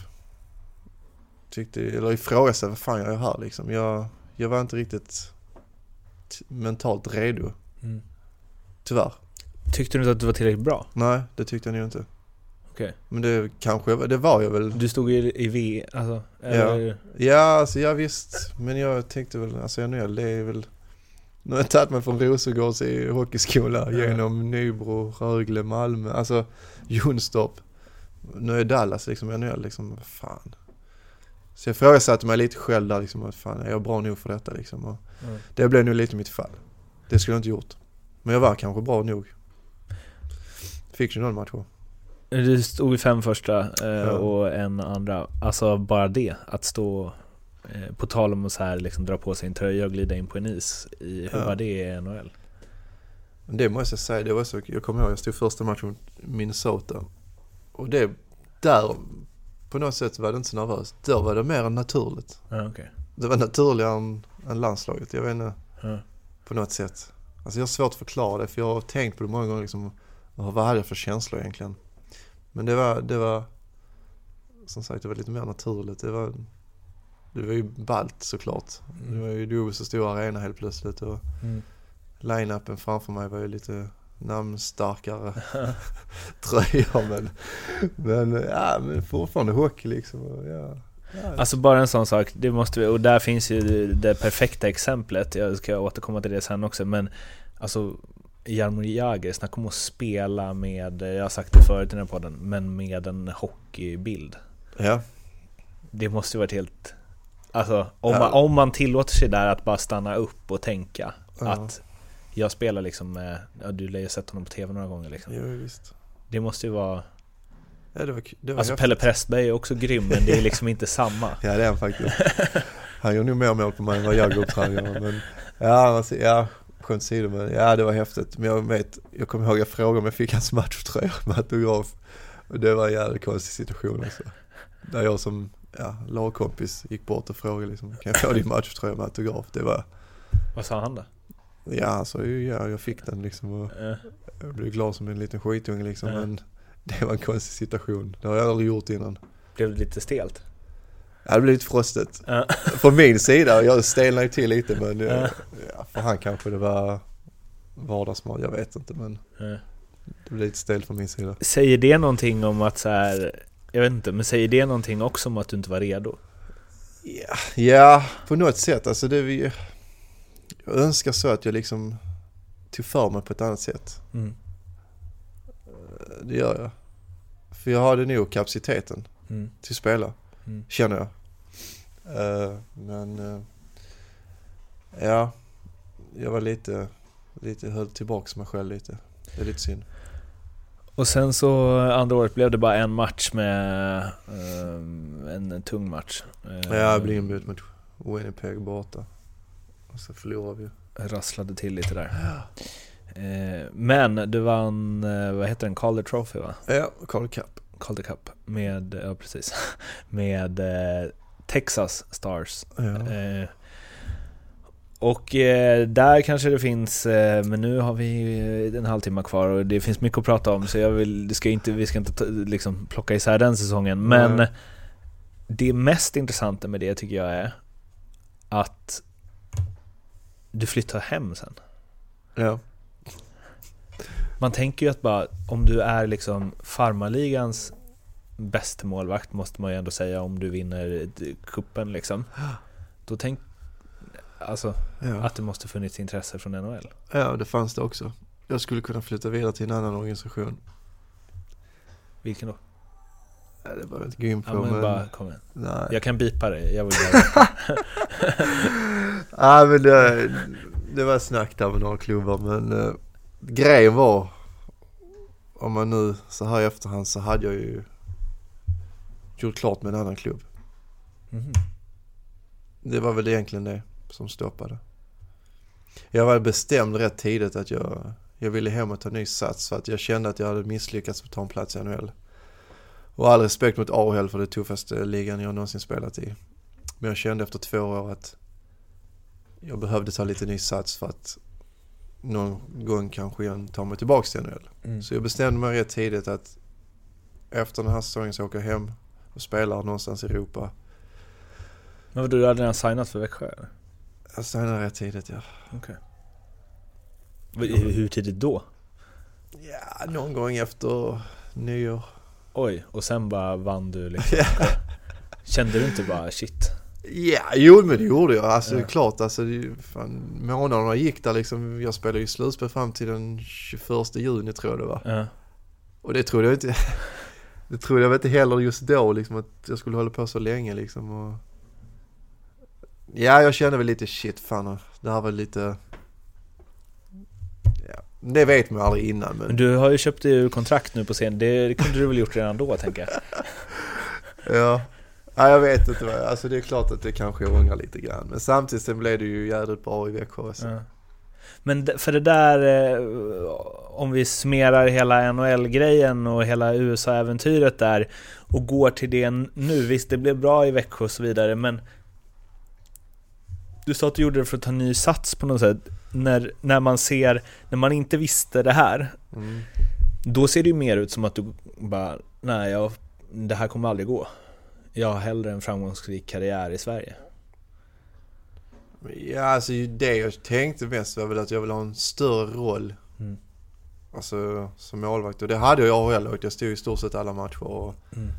tyckte, eller ifrågasatte vad fan jag gör här liksom. Jag, jag var inte riktigt mentalt redo. Mm. Tyvärr. Tyckte du inte att du var tillräckligt bra? Nej, det tyckte jag nog inte. Okay. Men det kanske, det var jag väl. Du stod i, i V, alltså? Eller? Ja, ja, alltså, ja visst. Men jag tänkte väl, alltså NHL, det är väl nu har jag tagit mig från Rosengårds i hockeyskola ja. genom Nybro, Rögle, Malmö, alltså Jonstorp. Nu är Dallas liksom NHL liksom, vad fan. Så jag frågasatte mig lite själv där liksom, vad fan, är jag bra nog för detta liksom? Och mm. Det blev nog lite mitt fall. Det skulle jag inte gjort. Men jag var kanske bra nog. Fick 21 matcher. Det stod fem första eh, och en andra. Alltså bara det, att stå eh, på tal om att så här liksom dra på sig en tröja och glida in på en is. I, hur ja. var det i NHL? Det måste jag säga, det var så, jag kommer ihåg jag stod första matchen mot Minnesota. Och det, där, på något sätt var det inte så nervöst. Då var det mer än naturligt. Ja, okay. Det var naturligare än, än landslaget, jag vet inte. Ja. På något sätt. Alltså jag har svårt att förklara det för jag har tänkt på det många gånger liksom. Vad hade jag för känslor egentligen? Men det var, det var som sagt det var lite mer naturligt. Det var, det var ju ballt såklart. Mm. Det var ju dubbelt så stor arena helt plötsligt och mm. line-upen framför mig var ju lite namnstarkare tröjor men, men, ja, men fortfarande hockey liksom. Och, ja. Ja. Alltså bara en sån sak, det måste vi, och där finns ju det perfekta exemplet, jag ska återkomma till det sen också, men alltså Jaromir Jagr, snacka om att spela med, jag har sagt det förut i den här podden, men med en hockeybild. Ja. Det måste ju varit helt... Alltså om, ja. man, om man tillåter sig där att bara stanna upp och tänka ja. att jag spelar liksom med, ja, du lär ju sett honom på TV några gånger liksom. Jo, visst. Det måste ju vara... Ja, det var, det var alltså Pelle Pressberg är också grym men det är liksom inte samma. Ja det är han faktiskt. Han gör nog mer mål på mig än vad jag gör men ja, alltså, ja skämt åsido men ja det var häftigt. Men jag vet, jag kommer ihåg jag frågade om jag fick hans matchtröja med autograf. Och det var en jävligt konstig situation alltså. Där jag som ja, lagkompis gick bort och frågade liksom, kan jag få din matchtröja med autograf? Det var... Vad sa han då? Ja, alltså, ja, jag fick den liksom och äh. jag blev glad som en liten skitunge liksom. Äh. Men det var en konstig situation. Det har jag aldrig gjort innan. Blev det lite stelt? Det blev lite frostigt. Ja. Från min sida, jag stelnade till lite men ja. ja, för han kanske det var vardagsmat, jag vet inte men ja. det blev lite stelt från min sida. Säger det någonting om att så här, jag vet inte, men säger det någonting också om att du inte var redo? Ja, ja på något sätt. Alltså det vi, jag önskar så att jag liksom tog för mig på ett annat sätt. Mm. Det gör jag. För jag hade nog kapaciteten mm. till att spela. Mm. Känner jag. Uh, men uh, ja, jag var lite, lite höll tillbaks mig själv lite. Det är lite synd. Och sen så andra året blev det bara en match med eh, en tung match. Eh, Ja, det blir en mot Winnipeg borta. Och så förlorar vi. Rasslade till lite där. Eh, men du vann, eh, vad heter den, Calder Trophy va? Ja, Carl Cup. Calder Cup med, ja precis, med eh, Texas Stars. Ja. Eh, och eh, där kanske det finns, eh, men nu har vi en halvtimme kvar och det finns mycket att prata om så jag vill, det ska inte, vi ska inte ta, liksom, plocka isär den säsongen. Men Nej. det mest intressanta med det tycker jag är att du flyttar hem sen. ja. Man tänker ju att bara om du är liksom farmarligans bästa målvakt måste man ju ändå säga om du vinner kuppen liksom. Då tänk alltså Ja. att det måste funnits intresse från NHL. ja, det fanns det också. Jag skulle kunna flytta vidare till en annan organisation. Vilken då? Ja, det behöver jag inte gå in på Ja, men men... bara kom igen. Nej. Jag kan bipa det. Jag vill bara Ja men det, det var snack där med några klubbar men uh, grejen var om man nu så här i efterhand så hade jag ju gjort klart med en annan klubb. Mhm. Det var väl egentligen det som stoppade. Jag var bestämd rätt tidigt att jag, jag ville hem och ta ny sats för att jag kände att jag hade misslyckats med att ta en plats i NHL. Och all respekt mot AHL för det tuffaste ligan jag någonsin spelat i. Men jag kände efter två år att jag behövde ta lite ny sats för att någon gång kanske igen ta mig tillbaks till NHL. Mm. Så jag bestämde mig rätt tidigt att efter den här säsongen så åker jag hem och spelar någonstans i Europa. Men du hade redan signat för Växjö? eller? Jag signade rätt tidigt ja. Okej. Hur hur tidigt då? Ja, någon gång efter nyår. Oj, och sen bara vann du liksom. Kände du inte bara shit? Ja, jo men det gjorde jag. Alltså Ja. klart, alltså fan, månaderna gick där liksom. Jag spelade ju slutspel fram till den 21 juni tror jag det var. Ja. Och det trodde jag inte, det trodde jag inte heller just då liksom att jag skulle hålla på så länge liksom. Och... Ja, jag kände väl lite shit fan, det här var lite... Ja, det vet man ju aldrig innan men... Men du har ju köpt dig ur kontrakt nu på scen. Det, det kunde du väl gjort redan då tänker jag? Ja. Ja, jag vet inte vad, alltså det är klart att det kanske jag ångrar lite grann. Men samtidigt sen blev det ju jävligt bra i Växjö också. Ja. Men för det där, eh, om vi summerar hela NHL-grejen och hela USA-äventyret där och går till det nu, visst det blev bra i Växjö och så vidare, men du sa att du gjorde det för att ta ny sats på något sätt. När, när man ser, när man inte visste det här, Mm. då ser det ju mer ut som att du bara, nej, jag, det här kommer aldrig gå. Jag har hellre en framgångsrik karriär i Sverige. Ja, alltså det jag tänkte mest var väl att jag vill ha en större roll. Mm. Alltså som målvakt. Och det hade jag i AHL jag stod i stort sett alla matcher. Och, Mm.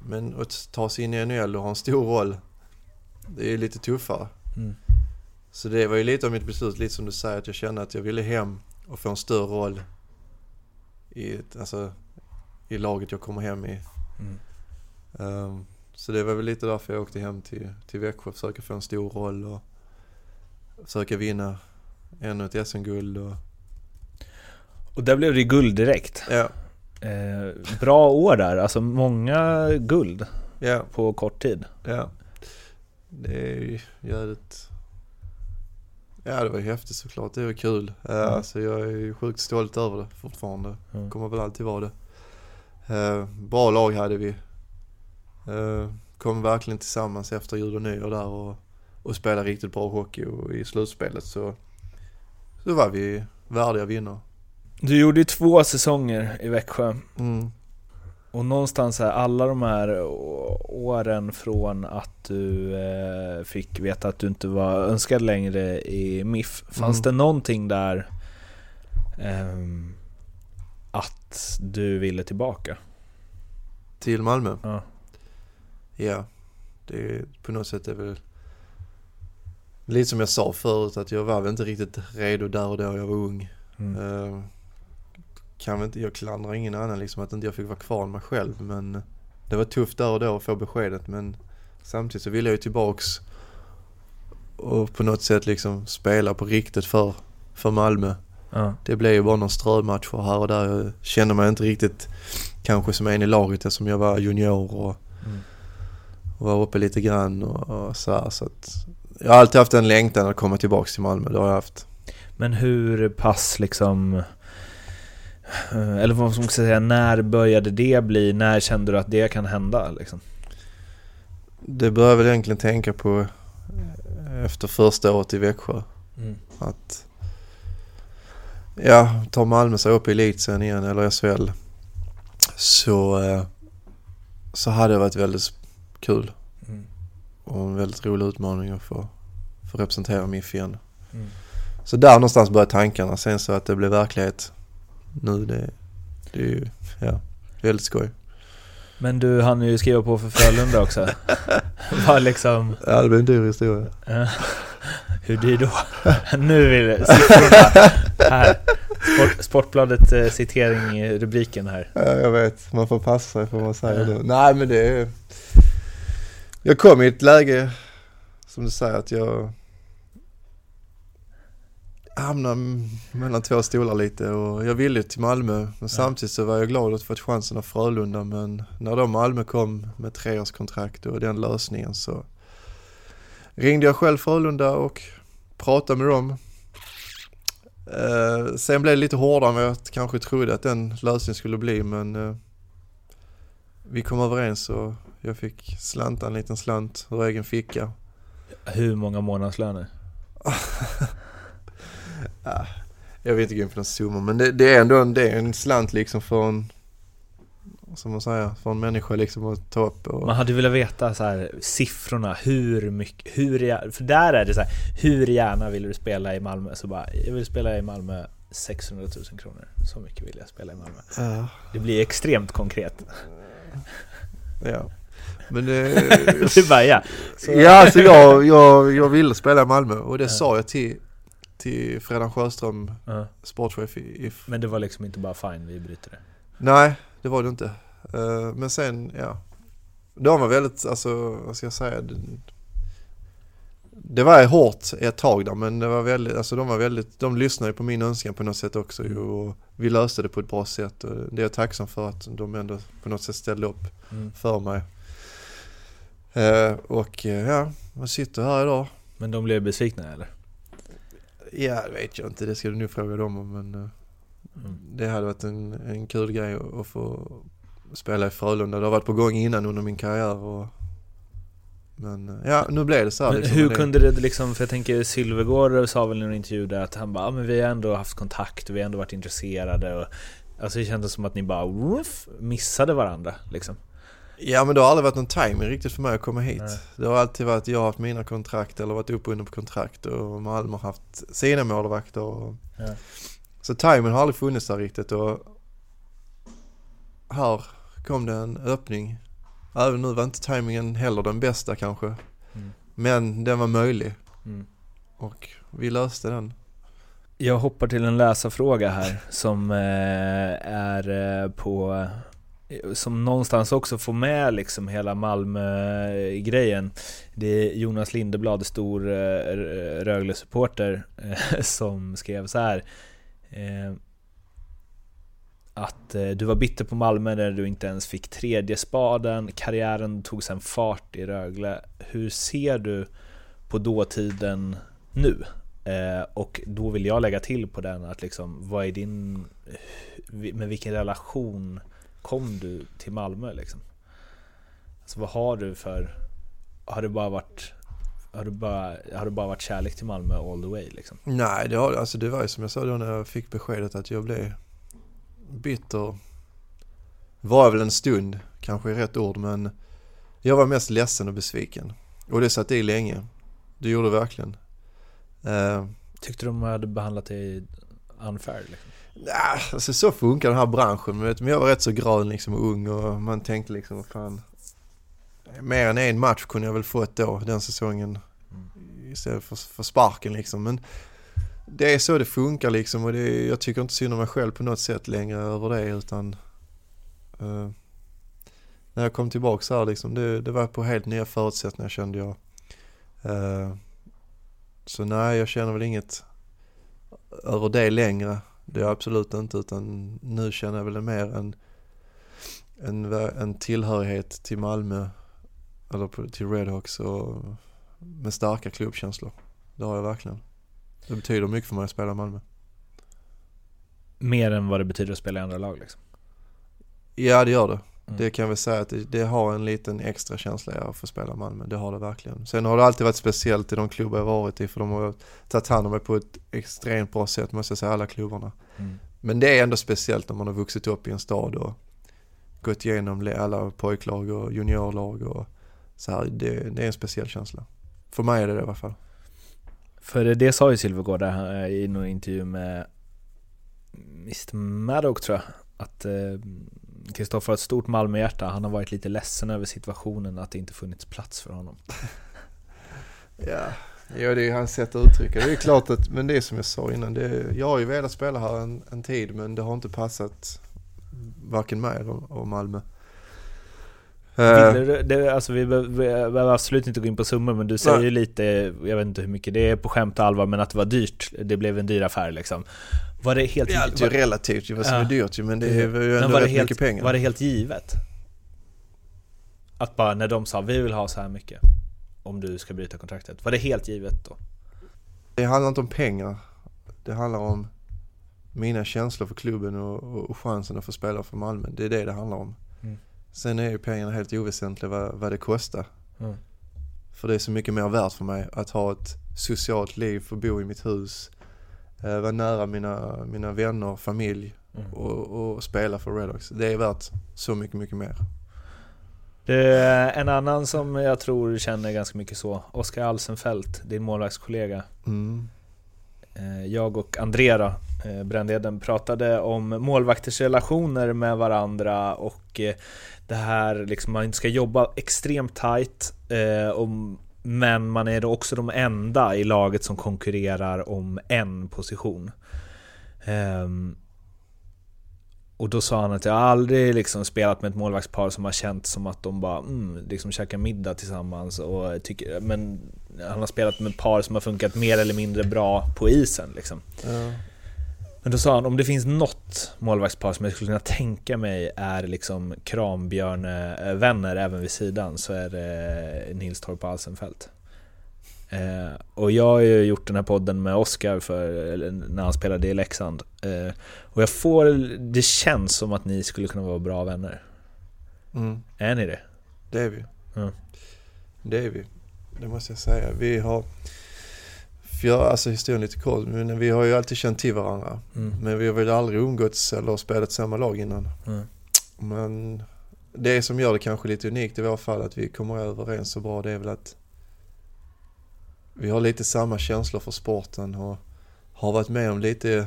men att ta sig in i NHL och ha en stor roll, det är lite tuffare. Mm. Så det var ju lite av mitt beslut, lite som du säger, att jag kände att jag ville hem och få en större roll i, alltså, i laget jag kommer hem i. Mm. Ehm, så det var väl lite därför jag åkte hem till, till Växjö, försöka få en stor roll och försöka vinna ännu ett SM-guld. Och, Och där blev det guld direkt. ja, Eh, bra år där, alltså många guld ja, på kort tid. ja. Det är ju jävligt... Ja, det var ju häftigt såklart. Det var kul. Uh, Mm. Alltså jag är ju sjukt stolt över det fortfarande. Mm. Kommer väl alltid vara det. Eh, bra lag hade vi. Uh, kom verkligen tillsammans efter jul och nyår där och, och spelade riktigt bra hockey och i slutspelet så, så var vi värdiga vinnare. Du gjorde ju två säsonger i Växjö Mm. och någonstans här, alla de här åren från att du eh, fick veta att du inte var önskad längre i MIF, fanns Mm. det någonting där ehm, att du ville tillbaka? Till Malmö? Ja. Ja. Det är, på något sätt är väl lite som jag sa förut att jag var väl inte riktigt redo där och då jag var ung. Mm. Eh, kan väl inte, jag klandrar ingen annan liksom att inte jag fick vara kvar med mig själv men det var tufft där och då att få beskedet men samtidigt så ville jag ju tillbaks och på något sätt liksom spela på riktigt för, för Malmö. Ja. Det blev ju bara någon strömatcher här och där. Jag kände mig inte riktigt kanske som en i laget eftersom jag var junior och, Mm. Och var uppe lite grann och, och så här. Så att jag har alltid haft en längtan att komma tillbaka till Malmö, det har jag haft. Men hur pass liksom... Eller vad man ska säga, när började det bli? När kände du att det kan hända? Liksom? Det började jag väl egentligen tänka på eh, efter första året i Växjö. Mm. Att ja, tar Malmö sig upp i elitserien igen eller SHL så, eh, så hade det varit väldigt kul Mm. och en väldigt rolig utmaning att få, få representera MIF igen. Mm. Så där någonstans började tankarna. Sen så att det blev verklighet nu det, det är ju ja, väldigt skoj. Men du hann ju skriva på för Frölunda också. Var liksom... Ja det blev en dyr historia. hur dyr då? nu vill siffrorna. Här. Sport, Sportbladet eh, citering i rubriken här. Ja, jag vet, man får passa sig för vad man säger nu. Nej men det är... Jag kom i ett läge, som du säger, att jag hamnade mellan två stolar lite och jag ville till Malmö. Men samtidigt så var jag glad att få chansen av Frölunda men när då Malmö kom med treårskontrakt och den lösningen så ringde jag själv Frölunda och pratade med dem. Eh, sen blev det lite hårdare än vad jag kanske trodde att den lösningen skulle bli men eh, vi kom överens och jag fick slanta en liten slant ur egen ficka. Hur många månadslöner? Ah, jag vill inte gå in på någon summa men det, det är ändå en, det är en slant liksom för en, som man säger, för en människa liksom att ta upp. Och, Man hade velat veta så här, siffrorna, hur mycket, hur, gär- för där är det så här, hur gärna vill du spela i Malmö? Så bara, jag vill spela i Malmö 600 000 kronor. Så mycket vill jag spela i Malmö. ja, Det blir extremt konkret. ja. Men det, det bara ja. Så, ja alltså jag, jag, jag ville spela i Malmö och det Ja. sa jag till, till Fredan Sjöström, Ja. sportchef i IF. Men det var liksom inte bara fine, vi bryter det. Nej, det var det inte. Eh, men sen, ja. De var väldigt, alltså vad ska jag säga? Det, det var hårt ett tag där men det var väldigt, alltså de var väldigt, de lyssnade på min önskan på något sätt också ju, och vi löste det på ett bra sätt och det är jag tacksam för att de ändå på något sätt ställde upp Mm. för mig. Eh, och eh, ja, man sitter här idag. Men de blev besvikna eller? Ja, det vet jag inte, det ska du nog fråga dem om men eh, Mm. Det hade varit en, en kul grej att, få spela i Frölunda. Det har varit på gång innan under min karriär och men ja, nu blev det så här Men liksom. hur det, kunde det liksom, för jag tänker Sylvegård sa väl i en intervju där att han bara, ja, men vi har ändå haft kontakt och vi har ändå varit intresserade och Alltså det kändes som att ni bara woof, missade varandra liksom. Ja men det har aldrig varit någon timing riktigt för mig att komma hit. Nej. Det har alltid varit, jag har haft mina kontrakt eller varit uppe under på kontrakt och Malmö har haft sina målvakter. Och, Ja. Så timingen har aldrig funnits där riktigt och här kom det en öppning. Även nu var inte timingen heller den bästa kanske. Mm. Men den var möjlig Mm. och vi löste den. Jag hoppar till en läsarfråga här som eh, är eh, på Eh, som någonstans också får med liksom hela Malmö-grejen. Det är Jonas Lindeblad, stor eh, Rögle-supporter, eh, som skrev så här. Att du var bitter på Malmö när du inte ens fick tredje spaden. Karriären tog sen fart i Rögle. Hur ser du på dåtiden nu? Eh, och då vill jag lägga till på den att liksom, vad är din... Med vilken relation kom du till Malmö liksom? Alltså vad har du för... Har det bara varit... Har du bara, har det bara varit kärlek till Malmö all the way liksom? Nej, det, har, alltså det var ju som jag sa då när jag fick beskedet att jag blev bitter. Var väl en stund, kanske är rätt ord, men jag var mest ledsen och besviken. Och det satt i länge. Det gjorde det verkligen. Eh, Tyckte de hade behandlat dig unfair liksom? Nej, alltså så funkar den här branschen. Men jag var rätt så grön liksom och ung och man tänkte liksom, vad fan. Mer än en match kunde jag väl fått då den säsongen. Mm. istället för, för sparken liksom. Men det är så det funkar liksom och det jag tycker inte synd om mig själv på något sätt längre över det utan eh, när jag kom tillbaka så här liksom, det, det var på helt nya förutsättningar kände jag. Eh, så nej, jag känner väl inget över det längre. Det är jag absolut inte utan nu känner jag väl mer en, en, en tillhörighet till Malmö eller till Redhawks och med starka klubbkänslor. Det har jag verkligen. Det betyder mycket för mig att spela i Malmö. Mer än vad det betyder att spela i andra lag liksom? Ja det gör det. Mm. Det kan jag väl säga att det, det, har en liten extra känsla att få spela Malmö. Det har det verkligen. Sen har det alltid varit speciellt i de klubbar jag varit i för de har tagit hand om mig på ett extremt bra sätt måste jag säga, alla klubbarna. Mm. Men det är ändå speciellt när man har vuxit upp i en stad och gått igenom alla pojklag och juniorlag och så här. Det, det är en speciell känsla. För mig är det det i alla fall. För det sa ju Silvergård i någon intervju med Mr Maddock tror jag, att Kristoffer har ett stort Malmöhjärta. Han har varit lite ledsen över situationen, att det inte funnits plats för honom. ja, ja, det är hans sätt att uttrycka det. är klart att, men det är som jag sa innan, det, jag har ju velat spela här en, en tid men det har inte passat varken mig eller Malmö. Uh, det, alltså vi behöver absolut inte gå in på summor men du säger ju lite, jag vet inte hur mycket det är på skämt och allvar, men att det var dyrt. Det blev en dyr affär liksom. Var det helt... Det är relativt vad som ja. är dyrt men det är ju ändå rätt helt, mycket pengar. Var det helt givet? Att bara när de sa vi vill ha så här mycket om du ska bryta kontraktet. Var det helt givet då? Det handlar inte om pengar. Det handlar om mina känslor för klubben och, och chansen att få spela för Malmö. Det är det det handlar om. Sen är ju pengarna helt oväsentliga vad, vad det kostar. Mm. För det är så mycket mer värt för mig att ha ett socialt liv, få bo i mitt hus, eh, vara nära mina, mina vänner, familj mm. och, och, spela för Redox. Det är värt så mycket, mycket mer. Är en annan som jag tror känner ganska mycket så, Oskar Alsenfelt, din målvaktskollega. Mm. Eh, jag och Andrea eh, Brändheden pratade om målvakters relationer med varandra och eh, det här liksom man ska jobba extremt tight men man är då också de enda i laget som konkurrerar om en position. Ehm, och då sa han att jag aldrig liksom spelat med ett målvaktspar som har känt som att de bara mm, liksom käkar middag tillsammans och tycker, men han har spelat med par som har funkat mer eller mindre bra på isen liksom. Ja. Men då sa han, om det finns något målvaktspar som jag skulle kunna tänka mig är liksom Krambjörne-vänner även vid sidan så är det Nils Torp och Alsenfelt. Eh, och jag har ju gjort den här podden med Oscar för, när han spelade i Leksand. Eh, och jag får, det känns som att ni skulle kunna vara bra vänner. Mm. Är ni det? Det är vi. Mm. Det är vi. Det måste jag säga. Vi har, för jag, alltså historien lite kort, men vi har ju alltid känt till varandra. Mm. Men vi har väl aldrig umgåtts eller spelat samma lag innan. Mm. Men det som gör det kanske lite unikt i våra fall att vi kommer överens så bra det är väl att vi har lite samma känslor för sporten och har varit med om lite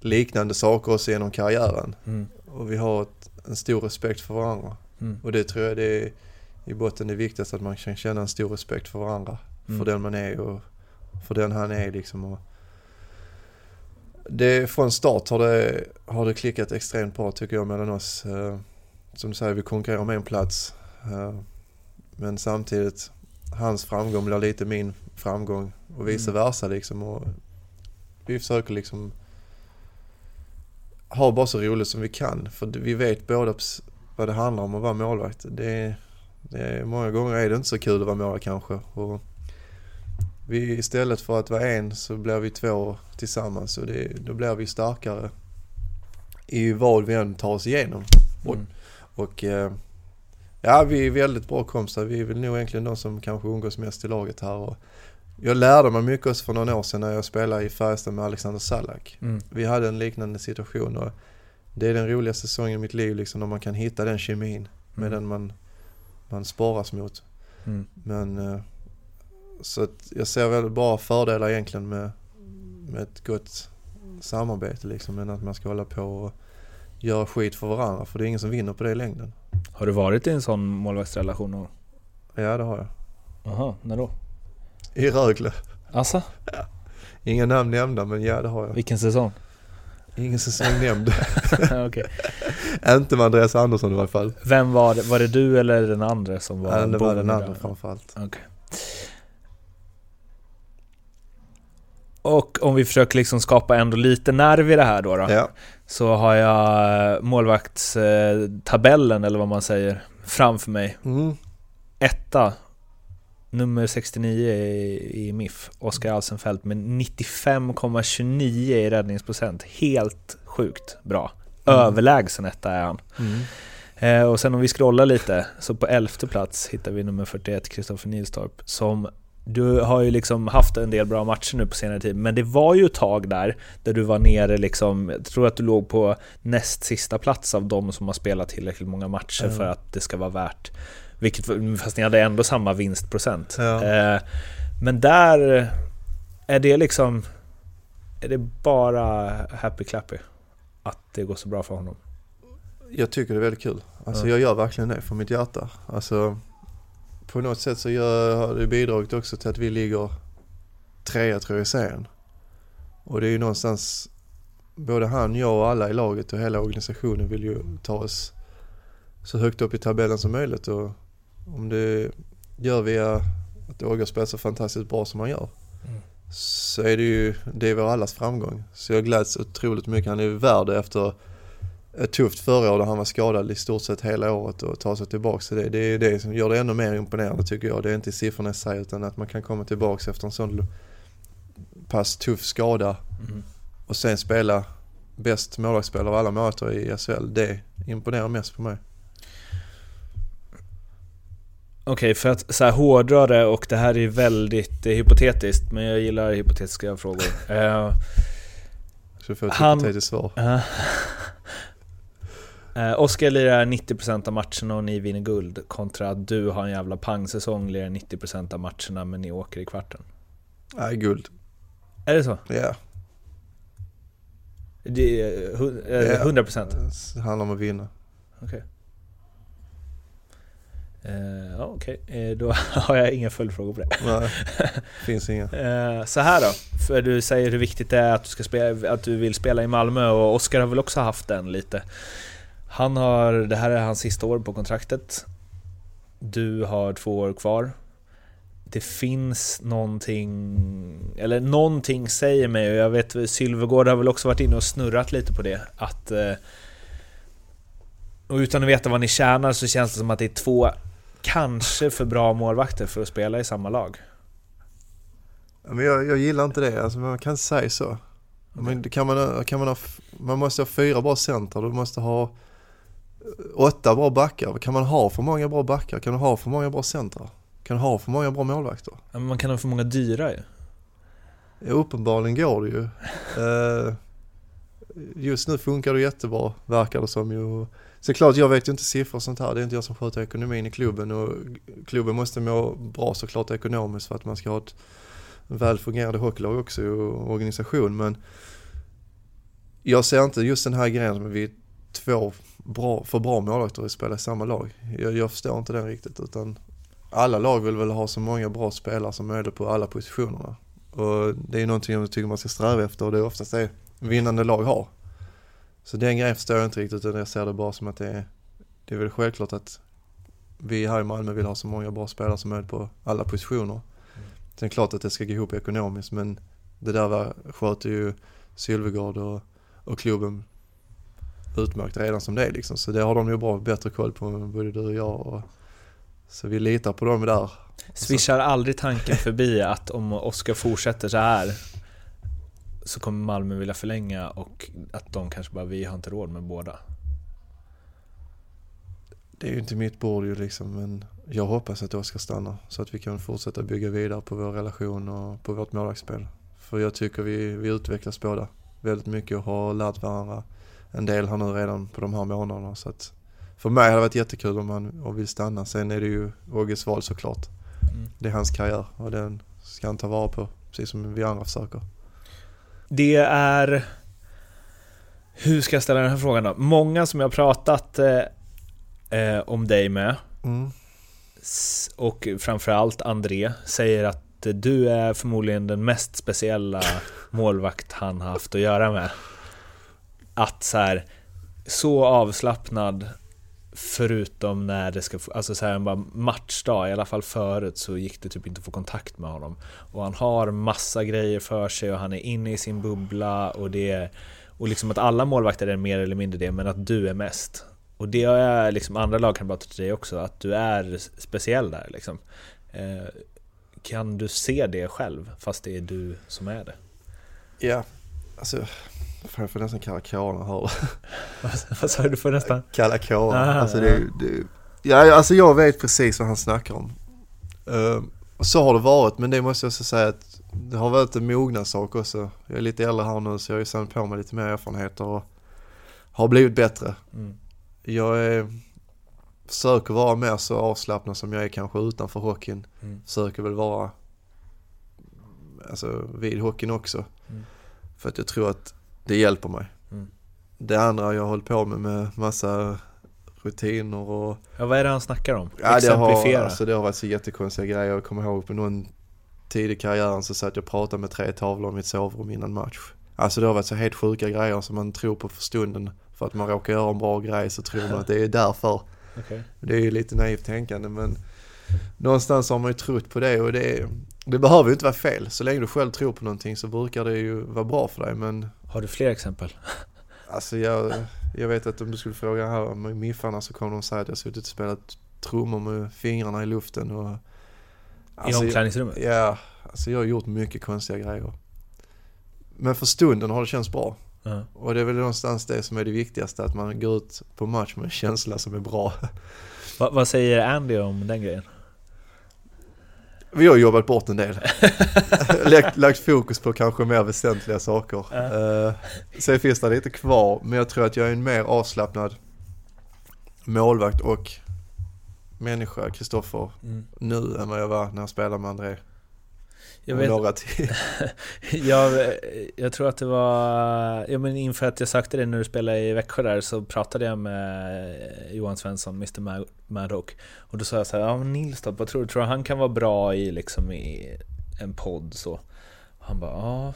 liknande saker också genom karriären. Mm. Och vi har ett, en stor respekt för varandra. Mm. Och det tror jag det är i botten det viktigaste att man kan känna en stor respekt för varandra. Mm. För den man är och för den han är liksom. Och det, från start har det, har det klickat extremt bra tycker jag mellan oss. Eh, som du säger, vi konkurrerar om en plats. Eh, men samtidigt, hans framgång blir lite min framgång och vice mm. versa liksom. Och vi försöker liksom ha bara så roligt som vi kan. För vi vet båda vad det handlar om att vara målvakt. Det det är, många gånger är det inte så kul att vara målvakt kanske. Och vi, istället för att vara en så blir vi två tillsammans och det, då blir vi starkare i vad vi än tar oss igenom. Mm. Och, och eh, ja, vi är väldigt bra kompisar. Vi är väl nog egentligen de som kanske umgås mest i laget här. Och jag lärde mig mycket också för några år sedan när jag spelade i Färjestad med Alexander Salak. Mm. Vi hade en liknande situation och det är den roligaste säsongen i mitt liv liksom när man kan hitta den kemin med mm. den man, man sparas mot. Mm. Men eh, så jag ser väl bara fördelar egentligen med, med ett gott samarbete liksom. Men att man ska hålla på och göra skit för varandra. För det är ingen som vinner på det i längden. Har du varit i en sån målvaktsrelation någon Ja det har jag. Jaha, när då? I Rögle. Alltså? Ja. Inga namn nämnda men ja det har jag. Vilken säsong? Ingen säsong nämnd. okay. Inte med Andreas Andersson i varje fall. Vem var det? Var det du eller den andra som var Ja det var den andra framförallt. Okay. Och om vi försöker liksom skapa ändå lite nerv i det här då, då Ja. Så har jag målvaktstabellen, eller vad man säger, framför mig. Mm. Etta, nummer 69 i, i MIF, Oskar Alsenfelt med 95,29 i räddningsprocent. Helt sjukt bra. Mm. Överlägsen etta är han. Mm. Eh, och sen om vi scrollar lite, så på elfte plats hittar vi nummer 41, Kristoffer Nilstorp, som du har ju liksom haft en del bra matcher nu på senare tid, men det var ju ett tag där, där du var nere liksom, jag tror att du låg på näst sista plats av de som har spelat tillräckligt många matcher Mm. för att det ska vara värt, vilket, fast ni hade ändå samma vinstprocent. Ja. Eh, men där är det liksom, är det bara happy clappy att det går så bra för honom? Jag tycker det är väldigt kul. Alltså Ja. jag gör verkligen det från mitt hjärta. Alltså på något sätt så gör, har det bidragit också till att vi ligger trea tror jag i serien. Och det är ju någonstans, både han, jag och alla i laget och hela organisationen vill ju ta oss så högt upp i tabellen som möjligt och om det gör via att Åger spelar så fantastiskt bra som han gör Mm. så är det ju, det är vår allas framgång. Så jag gläds otroligt mycket. Han är ju värd efter tufft förra år där han var skadad i stort sett hela året och ta sig tillbaka till det. Det är det som gör det ännu mer imponerande tycker jag. Det är inte siffrorna i sig utan att man kan komma tillbaka efter en sån pass tuff skada Mm. och sen spela bäst målvaktsspelare av alla målvakter i SHL. Det imponerar mest på mig. Okej, för att så här hårdra det och det här är väldigt eh, hypotetiskt, men jag gillar hypotetiska frågor. Eh, Så får ett Han- hypotetiskt svar. eh, eh, Oskar lirar 90% av matcherna och ni vinner guld, kontra att du har en jävla pangsäsong, lirar 90% av matcherna men ni åker i kvarten. Nej, guld. Är det så? Ja, Det är eh, hu- eh, Ja. 100%? det handlar om att vinna. Okej. Eh, ja, okej. Eh, då har jag inga följdfrågor på det. Nej, finns inga. Eh, så här då, för du säger hur viktigt det är att du, ska spela, att du vill spela i Malmö och Oskar har väl också haft den lite. Han har, det här är hans sista år på kontraktet. Du har två år kvar. Det finns någonting, eller någonting säger mig, och jag vet Sylvegård har väl också varit inne och snurrat lite på det, att eh, och utan att veta vad ni tjänar så känns det som att det är två kanske för bra målvakter för att spela i samma lag. Men jag, jag gillar inte det, alltså man kan inte säga så. Men kan man, kan man, ha, man måste ha fyra bra centrar, du måste ha åtta bra backar. Kan man ha för många bra backar? Kan du ha för många bra centrar? Kan du ha för många bra målvakter? Ja, men man kan ha för många dyra ju. Ja, uppenbarligen går det ju. Eh, Just nu funkar det jättebra, verkar det som ju. Så klart, jag vet ju inte siffror och sånt här. Det är inte jag som sköter ekonomin i klubben och klubben måste må bra såklart ekonomiskt för att man ska ha ett väl fungerande hockeylag också och organisation. Men jag ser inte just den här grejen med vi två bra, för bra målvakter att spela i samma lag. Jag, jag förstår inte den riktigt utan alla lag vill väl ha så många bra spelare som möjligt på alla positionerna. Och det är någonting jag tycker man ska sträva efter och det är oftast det vinnande lag har. Så den grejen förstår jag inte riktigt utan jag ser det bara som att det är, det är väl självklart att vi här i Malmö vill ha så många bra spelare som möjligt på alla positioner. Sen är det klart att det ska gå ihop ekonomiskt men det där var, sköter ju Sylvegård och, och klubben utmärkt redan som det är liksom. Så det har de ju bra, bättre koll på både du och jag. Och, så vi litar på dem där. Swishar aldrig tanken förbi att om Oskar fortsätter så här så kommer Malmö vilja förlänga och att de kanske bara, vi har inte råd med båda. Det är ju inte mitt bord ju liksom men jag hoppas att Oskar stannar så att vi kan fortsätta bygga vidare på vår relation och på vårt målvaktsspel. För jag tycker vi, vi utvecklas båda väldigt mycket och har lärt varandra en del här nu redan på de här månaderna så att för mig hade det varit jättekul om han och vill stanna. Sen är det ju Åges val såklart. Mm. Det är hans karriär och den ska han ta vara på precis som vi andra försöker. Det är... Hur ska jag ställa den här frågan då? Många som jag har pratat eh, eh, om dig med Mm. och framförallt André säger att du är förmodligen den mest speciella målvakt han haft att göra med. Att så här, så avslappnad, Förutom när det ska, alltså så här, bara matchdag, i alla fall förut så gick det typ inte att få kontakt med honom. Och han har massa grejer för sig och han är inne i sin bubbla och det och liksom att alla målvakter är mer eller mindre det, men att du är mest. Och det är liksom, andra lag kan prata till dig också, att du är speciell där liksom. Eh, kan du se det själv, fast det är du som är det? Ja, alltså, jag får nästan kalla och höra Vad- Vad sa du för nästan? Kalla kåren. Ah, alltså, ja. det, det, ja, alltså jag vet precis vad han snackar om. Uh, och så har det varit, men det måste jag också säga att det har varit en mognadssak också. Jag är lite äldre här nu så jag har ju samlat på mig lite mer erfarenheter och har blivit bättre. Mm. Jag är, försöker vara mer så avslappnad som jag är kanske utanför hockeyn. Mm. Försöker väl vara alltså, vid hockeyn också. Mm. För att jag tror att det hjälper mig. Mm. Det andra jag har hållit på med med massa rutiner och Ja, vad är det han snackar om? Ja det har, alltså, det har varit så jättekonstiga grejer. Jag kommer ihåg på någon tid i karriären så satt jag och pratade med tre tavlor i mitt sovrum innan match. Alltså det har varit så helt sjuka grejer som man tror på för stunden. För att man råkar göra en bra grej så tror man att det är därför. Okej. Det är ju lite naivt tänkande men någonstans har man ju trott på det och det, det behöver ju inte vara fel. Så länge du själv tror på någonting så brukar det ju vara bra för dig men Har du fler exempel? alltså jag, jag vet att om du skulle fråga här med miffarna så kommer de säga att jag suttit och spelat trummor med fingrarna i luften och I Alltså, omklädningsrummet? Ja, alltså jag har gjort mycket konstiga grejer. Men för stunden har det känts bra. Ja. Och det är väl någonstans det som är det viktigaste, att man går ut på match med en känsla som är bra. Va, vad säger Andy om den grejen? Vi har jobbat bort en del. lagt, lagt fokus på kanske mer väsentliga saker. Ja. Uh, sen finns det lite kvar, men jag tror att jag är en mer avslappnad målvakt och människa, Kristoffer, Mm. nu än vad jag var när jag spelade med André. Jag, vet, några till. jag, jag tror att det var, ja men inför att jag sökte det när du spelade i Växjö där så pratade jag med Johan Svensson, Mr Mad- Maddock Och då sa jag så här, ja men Nils då, vad tror du? Tror du han kan vara bra i liksom i en podd så? Och han bara, ja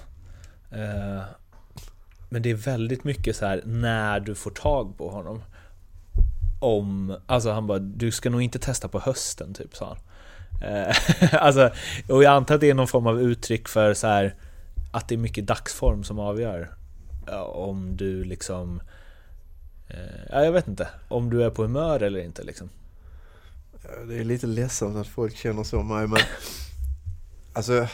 eh, Men det är väldigt mycket så här när du får tag på honom Om, alltså han bara, du ska nog inte testa på hösten typ sa han alltså, och jag antar att det är någon form av uttryck för så här att det är mycket dagsform som avgör ja, om du liksom eh, Ja, jag vet inte. Om du är på humör eller inte liksom. Det är lite ledsamt att folk känner så om mig men Alltså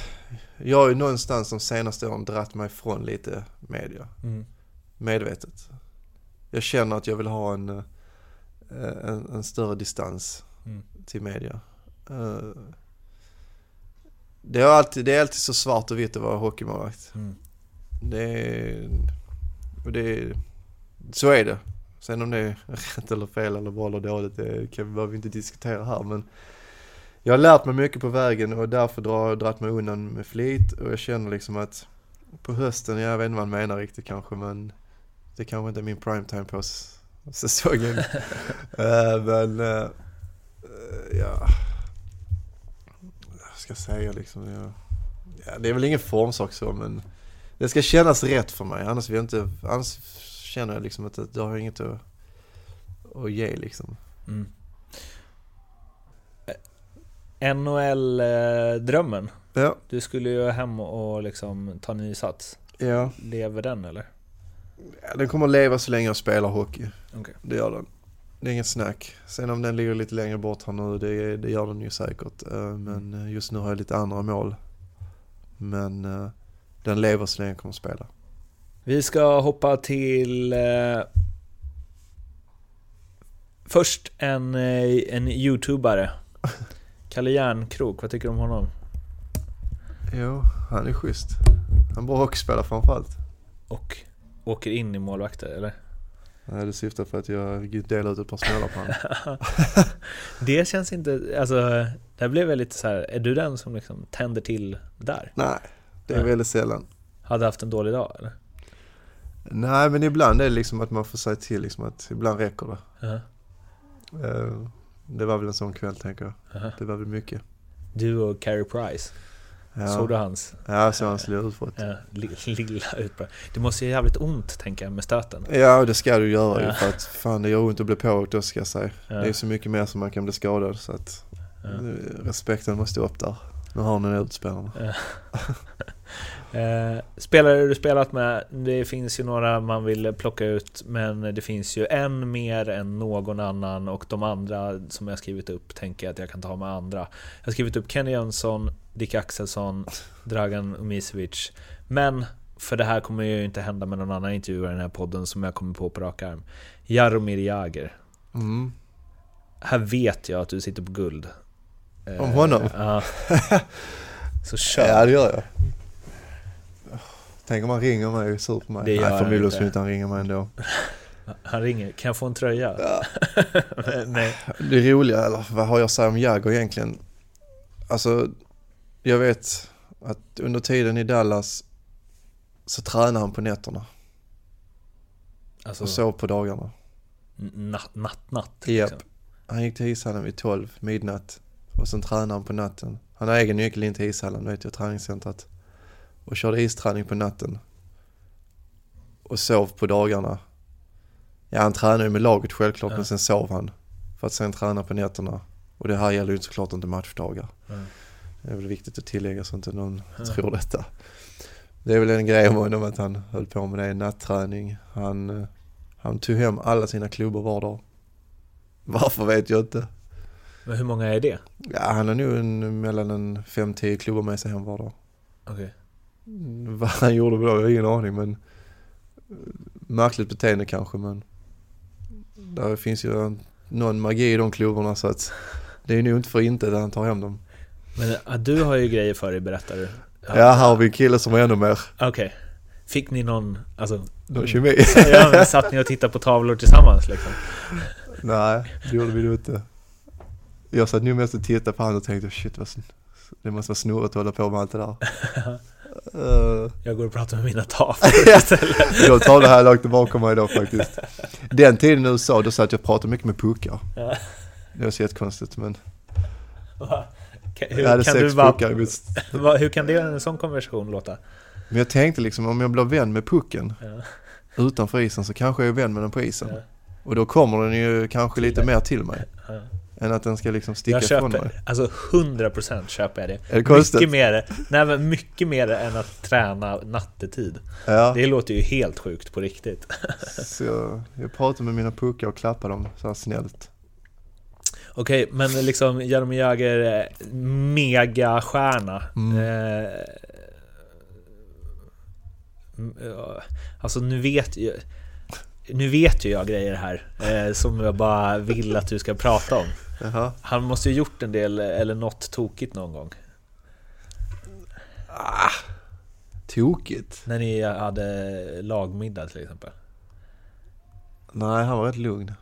Jag har ju någonstans de senaste åren dratt mig ifrån lite media Mm. Medvetet Jag känner att jag vill ha en, eh, en, en större distans Mm. till media Eh, det, är alltid, det är alltid så svart och vitt att vara hockeymålvakt Mm. Det är, och det är, så är det. Sen om det är rätt eller fel eller bra eller dåligt, det kan, behöver vi inte diskutera här men jag har lärt mig mycket på vägen och därför drar jag dragit mig undan med flit och jag känner liksom att på hösten, jag vet inte vad han menar riktigt kanske men det kanske inte är min primetime på säsongen. Eh, men eh, eh, ja, ska säga liksom, jag, ja, det är väl ingen formsak så men det ska kännas rätt för mig annars vill jag inte, annars känner jag liksom att det, har inget att, att ge liksom. Mm. NHL-drömmen. Ja, Du skulle ju hem och liksom ta ny sats. ja. Lever den eller? Ja, Den kommer att leva så länge jag spelar hockey. Okej. Det gör den. Det är inget snack. Sen om den ligger lite längre bort här nu, det, det gör den ju säkert. Eh, Men eh, just nu har jag lite andra mål. Men eh, den lever så länge jag kommer att spela. Vi ska hoppa till eh, Först en, en youtubare Kalle Järnkrok, vad tycker du om honom? Jo, han är schysst. Han är bra hockeyspelare framförallt. Och åker in i målvakter, eller? Nej, det syftar för att jag delar ut ett par smällar på honom. Det känns inte, alltså, där blev lite så här. är du den som liksom tänder till där? Nej, det är väldigt sällan. Hade haft en dålig dag eller? Nej, men ibland är det liksom att man får säga till liksom att ibland räcker det. Ja. Eh, Det var väl en sån kväll tänker jag. Aha. Det var väl mycket. Du och Carey Price? Ja, Såg du hans? ja så hans lilla utbrott. Ja, li- lilla utbrott. Det måste göra jävligt ont, tänker jag, med stöten. Ja, det ska du göra ju Ja. för att fan det gör ont att bli pååkt ska jag säga. Ja. Det är så mycket mer som man kan bli skadad så att Ja. respekten måste upp där. Nu har ni utspelarna. Eh, spelare du spelat med, det finns ju några man vill plocka ut, men det finns ju en mer än någon annan och de andra som jag skrivit upp tänker jag att jag kan ta med andra. Jag har skrivit upp Kenny Jönsson, Dick Axelsson, Dragan Umisevic, men för det här kommer ju inte hända med någon annan intervjuare i den här podden som jag kommer på på rak arm. Jaromir Jagr. Mm. Här vet jag att du sitter på guld. Eh, Om honom? Ja. Så kör. Ja det gör jag. Tänk om han ringer mig och är sur på mig. Det gör Nej förmodligen skulle inte han ringa mig ändå. Han ringer, kan jag få en tröja? Ja. Nej. Det roliga, eller vad har jag att säga om Jagger egentligen? Alltså, jag vet att under tiden i Dallas så tränade han på nätterna Alltså, och sov på dagarna. natt, natt, natt. Liksom. Han gick till ishallen vid 12, midnatt och sen tränade han på natten. Han har egen nyckel in till ishallen, vet jag, träningscentret. Och körde isträning på natten. Och sov på dagarna. Ja, han tränade ju med laget självklart, Ja. men sen sov han. För att sen träna på nätterna. Och det här gäller ju såklart inte matchdagar. Mm. Det är väl viktigt att tillägga så inte någon Ja. tror detta. Det är väl en grej om honom att han höll på med det, natträning. Han, eh, han tog hem alla sina klubbor var dag. Varför vet jag inte. Men hur många är det? Ja, han har nog en, mellan en 5-10 klubbor med sig hem var dag. Okej. Mm, Vad han gjorde då, jag har ingen aning men eh, märkligt beteende kanske men där finns ju någon magi i de klubborna så att det är nog inte för inte att han tar hem dem. Men du har ju grejer för dig, berättar du. Ja, här har vi en kille som har ännu mer. Okej. Fick ni någon, alltså... Någon kemi. ja, men satt ni och tittade på tavlor tillsammans liksom? Nej, det gjorde vi nog inte. Jag satt nog mest och tittade på honom och tänkte shit vad, det måste vara snurrigt att hålla på med allt det där. uh, Jag går och pratar med mina tavlor istället. jag tar det här långt bakom mig då faktiskt. Den tiden i USA då satt jag och pratade mycket med puckar. Ja. Det var så jättekonstigt men Va? Kan, hur, jag kan du bara, mitt... hur kan det en sån konversation låta? Men jag tänkte liksom om jag blir vän med pucken Ja. utanför isen så kanske jag är vän med den på isen. Ja. Och då kommer den ju kanske lite mer till mig. Ja. Än att den ska liksom sticka Jag ifrån köper, mig. alltså 100% köper jag det. Är det konstigt? Mycket mer, nej men mycket mer än att träna nattetid. Ja. Det låter ju helt sjukt på riktigt. Så jag, jag pratar med mina puckar och klappar dem så här snällt. Okej, men liksom Jaromir Jagr, megastjärna. Mm. Eh, alltså nu vet ju... Nu vet ju jag grejer här eh, som jag bara vill att du ska prata om. Jaha. Han måste ju gjort en del, eller något tokigt någon gång. Ah, tokigt. När ni hade lagmiddag till exempel. Nej, han var rätt lugn.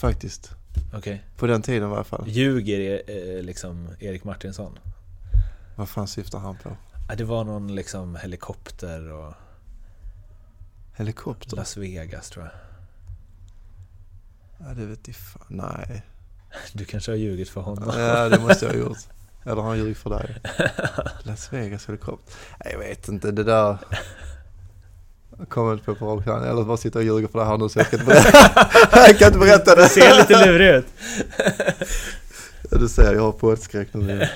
Faktiskt. Okej. På den tiden i alla fall. Ljuger eh, liksom Erik Martinsson? Vad fan syftar han på? Det var någon liksom helikopter och Helikopter? Las Vegas tror jag. Ja, det vet jag fan. Nej. Du kanske har ljugit för honom? Ja, det måste jag ha gjort. Eller har han ljugit för dig? Las Vegas helikopter? Nej, jag vet inte. Det där... Kommer inte på på rak. Eller bara sitta och ljuga för det här nu så jag kan inte berätta, jag kan inte berätta det. Det ser lite lurig ut. Ja, Du ser, jag har poddskräck nu. Nej,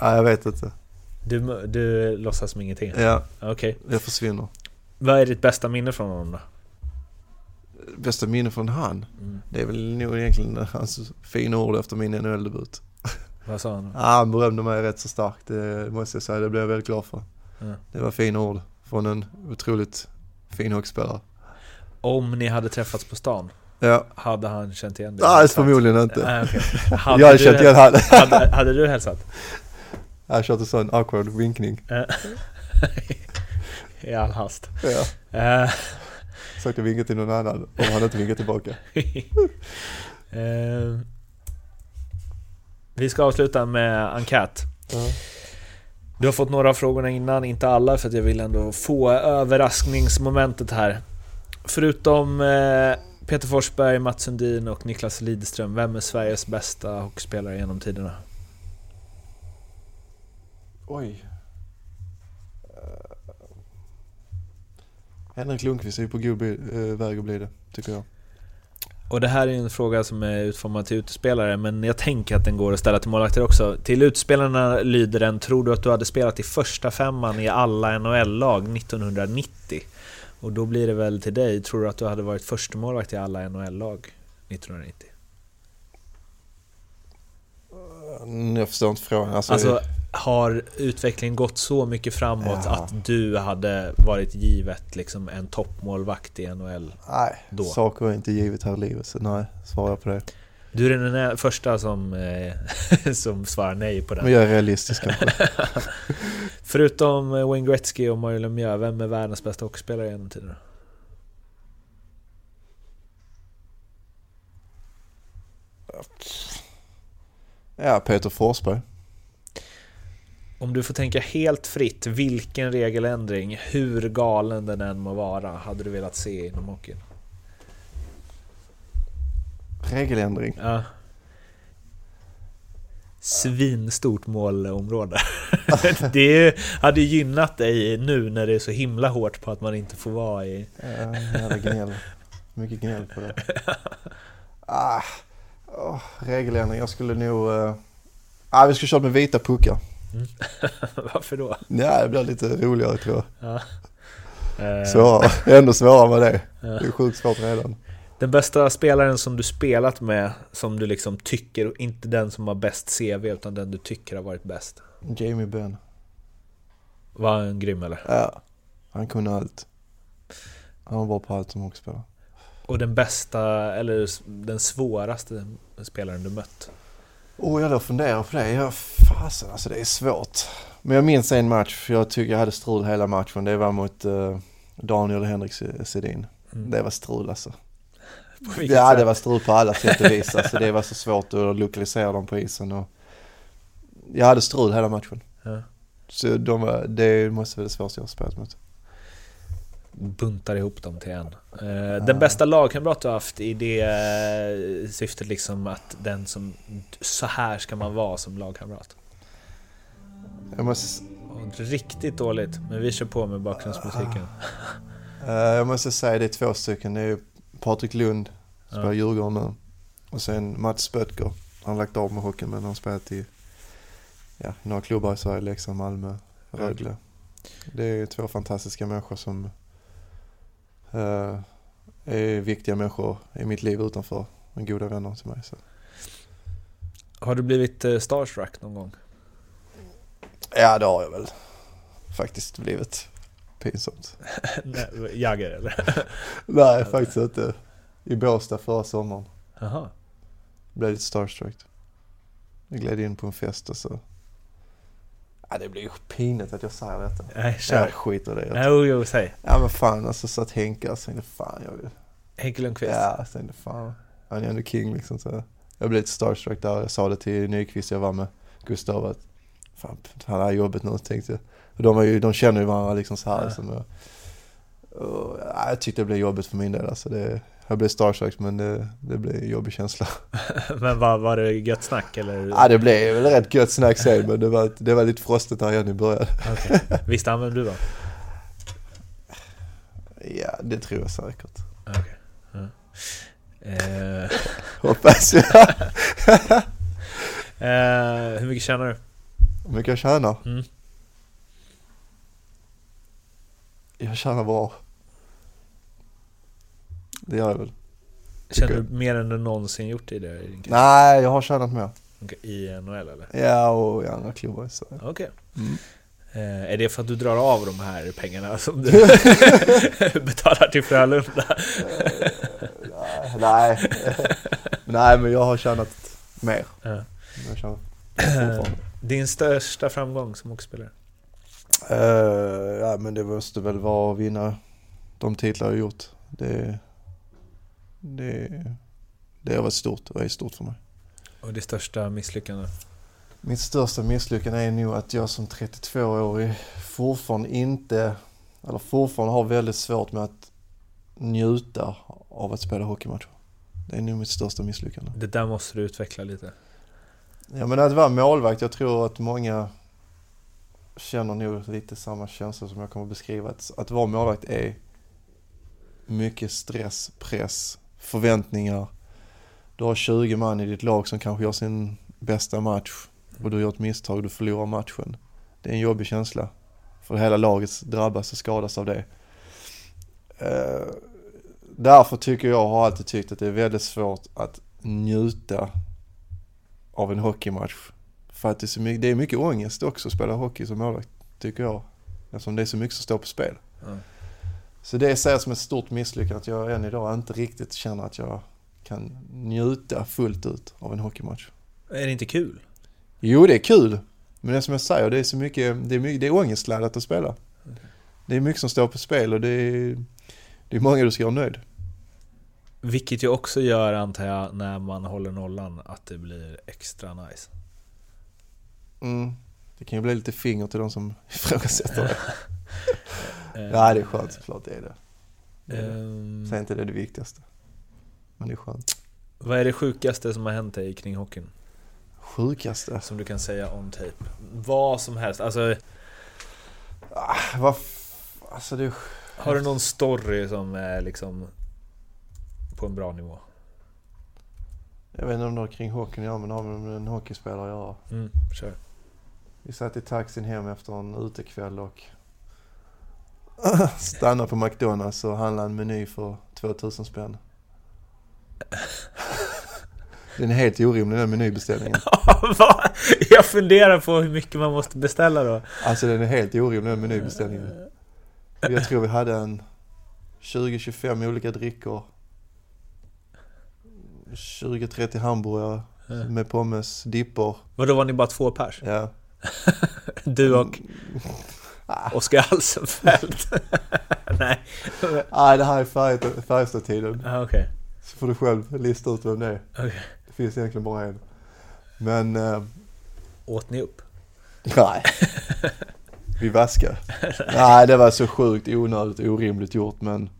jag vet inte. Du, du låtsas som ingenting? Ja, Okej. jag försvinner. Vad är ditt bästa minne från honom då? Bästa minne från han? Mm. Det är väl nog egentligen hans fina ord efter min NHL-debut. Vad sa han? Ja, han berömde mig rätt så starkt, det måste jag säga. Det blev jag väldigt glad för. Ja. Det var fina ord från en otroligt fin hockeyspelare. Om ni hade träffats på stan, Ja, hade han känt igen dig? nej förmodligen inte. Okej. Hade Jag har du känt igen han. hade, hade du hälsat? Jag kört en sån awkward vinkning. I all hast. Ja. Eh, Försökte vinka till någon annan om han inte vinkade tillbaka. Eh, vi ska avsluta med enkät. Ja. Du har fått några av frågorna innan, inte alla för att jag vill ändå få överraskningsmomentet här. Förutom eh, Peter Forsberg, Mats Sundin och Niklas Lidström, vem är Sveriges bästa hockeyspelare genom tiderna? oj. Eh, Henrik Lundqvist är ju på god eh, väg att bli det, tycker jag. Och det här är en fråga som är utformad till utespelare, men jag tänker att den går att ställa till målvakter också. Till utspelarna lyder den, tror du att du hade spelat i första femman i alla NHL-lag 1990? Och då blir det väl till dig, tror du att du hade varit första målvakt i alla NHL-lag 1990? Mm, Jag förstår inte frågan. Alltså, Alltså, har utvecklingen gått så mycket framåt Ja. att du hade varit givet liksom en toppmålvakt i NHL? nej, då. saker är inte givet här i livet, så nej, svarar på det. Du är den första som, eh, som svarar nej på den. Men jag är realistisk kanske. Förutom eh, Wayne Gretzky och Mario Lemieux, vem är världens bästa hockeyspelare genom tiderna? Ja, Peter Forsberg. Om du får tänka helt fritt, vilken regeländring, hur galen den än må vara, hade du velat se inom hockeyn? Regeländring. Ja. Svinstort målområde. det hade gynnat dig nu när det är så himla hårt på att man inte får vara i... Ja, gnäll. Mycket gnäll på det. Ah, oh, regeländring. Jag skulle nog... Uh, ah, vi skulle köra med vita puckar. Varför då? Ja, det blir lite roligare tror jag. Ja. Eh, Svårare. Ändå svårare med det. ja. Det är sjukt svårt redan. Den bästa spelaren som du spelat med, som du liksom tycker, inte den som har bäst CV, utan den du tycker har varit bäst. Jamie Benn. Var han grym eller? Ja, han kunde allt. Han var bra på allt som hockeyspelare. Och den bästa, eller den svåraste spelaren du mött? Oh, jag låg och funderade på det. Jag, fasen, alltså det är svårt. Men jag minns en match, för jag tycker jag hade strul hela matchen. Det var mot eh, Daniel och Henrik Sedin. Mm. Det var strul alltså. Ja, sätt? det var strul på alla sätt och vis. Alltså det var så svårt att lokalisera dem på isen och jag hade strul hela matchen. Ja. Så de det måste vara det svåraste jag har spelat mot. Buntar ihop dem till en. Eh, Den bästa lagkamrat du har haft i det eh, syftet liksom att den som... Så här ska man vara som lagkamrat. Jag måste, riktigt dåligt, men vi kör på med bakgrundsmusiken. eh, jag måste säga det är två stycken. Det är Patrik Lund, spelar Ja. Djurgården nu. Och sen Mats Spöttger. Han har lagt av med hockeyn men han har spelat i ja, några klubbar i Sverige, Leksand, Malmö, Rögle. Det är två fantastiska människor som är viktiga människor i mitt liv utanför. Men goda vänner till mig. Så. Har du blivit eh, starstruck någon gång? Ja, det har jag väl faktiskt blivit. Pinsamt. Jagger eller? Nej, faktiskt inte. I Båstad förra sommaren. Jaha. Blev lite starstruck. Jag gled in på en fest och så... Ja, det blir ju pinigt att jag säger detta. Nej, Jag skiter i det. Nej, Jo, jo, säg. Ja men fan alltså satt Henke och tänkte fan jag vill. Henke Lundqvist. Ja, jag tänkte fan. Han är ändå king liksom så. Jag blev lite starstruck där. Jag sa det till Nyqvist jag var med Gustav att fan han har jobbet nu tänkte jag. Och de, var ju, de känner ju varandra liksom så här. Ja. Liksom, och, och, ja, jag tyckte det blev jobbigt för min del alltså. Det, jag blev starstruck men det, det blev en jobbig känsla. Men var, var det gött snack eller? Ja det blev väl rätt gött snack sen men det var, det var lite frostigt där igen i början. Okej. Visste han vem du var? Ja det tror jag säkert. Okej. Ja. Eh, Hoppas jag. eh, hur mycket tjänar du? Hur mycket jag tjänar? Mm. Jag tjänar bra. Det gör jag väl. Känner du mer än du någonsin gjort i din karriär? Nej, jag har tjänat mer. Okej, I NHL eller? Ja, och i andra klubbar. Okej. Mm. Eh, är det för att du drar av de här pengarna som du betalar till Frölunda? Nej. Nej, men jag har tjänat mer. Ja. Jag fortfarande. Din största framgång som hockeyspelare? Eh, ja, men det måste väl vara att vinna de titlar jag gjort. Det, det, det har varit stort och är stort för mig. Och det största misslyckandet? Mitt största misslyckande är nog att jag som 32-årig fortfarande inte, eller fortfarande har väldigt svårt med att njuta av att spela hockeymatcher. Det är nog mitt största misslyckande. Det där måste du utveckla lite. Ja men att vara målvakt, jag tror att många känner nog lite samma känsla som jag kommer att beskriva. Att, att vara målvakt är mycket stress, press, förväntningar. Du har 20 man i ditt lag som kanske gör sin bästa match och du gör ett misstag och du förlorar matchen. Det är en jobbig känsla. För hela laget drabbas och skadas av det. Eh, därför tycker jag, har alltid tyckt att det är väldigt svårt att njuta av en hockeymatch. För att det är, så mycket, det är mycket ångest också att spela hockey som målvakt, tycker jag. Eftersom det är så mycket som står på spel. Mm. Så det ser jag som ett stort misslyckande att jag än idag inte riktigt känner att jag kan njuta fullt ut av en hockeymatch. Är det inte kul? Jo, det är kul. Men det är som jag säger, det är så mycket, det är, mycket, det är ångestladdat att spela. Det är mycket som står på spel och det är, det är många du ska göra nöjd. Vilket ju också gör, antar jag, när man håller nollan, att det blir extra nice. Mm. Det kan ju bli lite finger till de som ifrågasätter det. ja, det är skönt såklart, det är det. det, är det. Ehm, är inte det det viktigaste. Men det är skönt. vad är det sjukaste som har hänt dig kring hockeyn? Sjukaste? Som du kan säga on tape? Vad som helst, alltså Ah, vad Alltså det... har du någon story som är liksom på en bra nivå? Jag vet inte om det har kring hockeyn att göra, men det har med en hockeyspelare att göra. Mm, kör. Vi satt i taxin hem efter en utekväll och stannade på McDonalds och handlade en meny för 2000 spänn. Den är helt orimlig den menybeställningen. Jag funderar på hur mycket man måste beställa då. Alltså den är helt orimlig den menybeställningen. Jag tror vi hade en 20-25 olika drickor. 20-30 hamburgare med pommes, dippor. Vadå var ni bara två pers? Ja. Du och Oskar Alsenfelt? Nej. Nej, det här är Färjestad- Färjestad-tiden. Ah, Okej. Så får du själv lista ut vem det är. Okej. Det finns egentligen bara en. Men, eh, Åt ni upp? nej. Vi vaskar. Nej, det var så sjukt onödigt och orimligt gjort men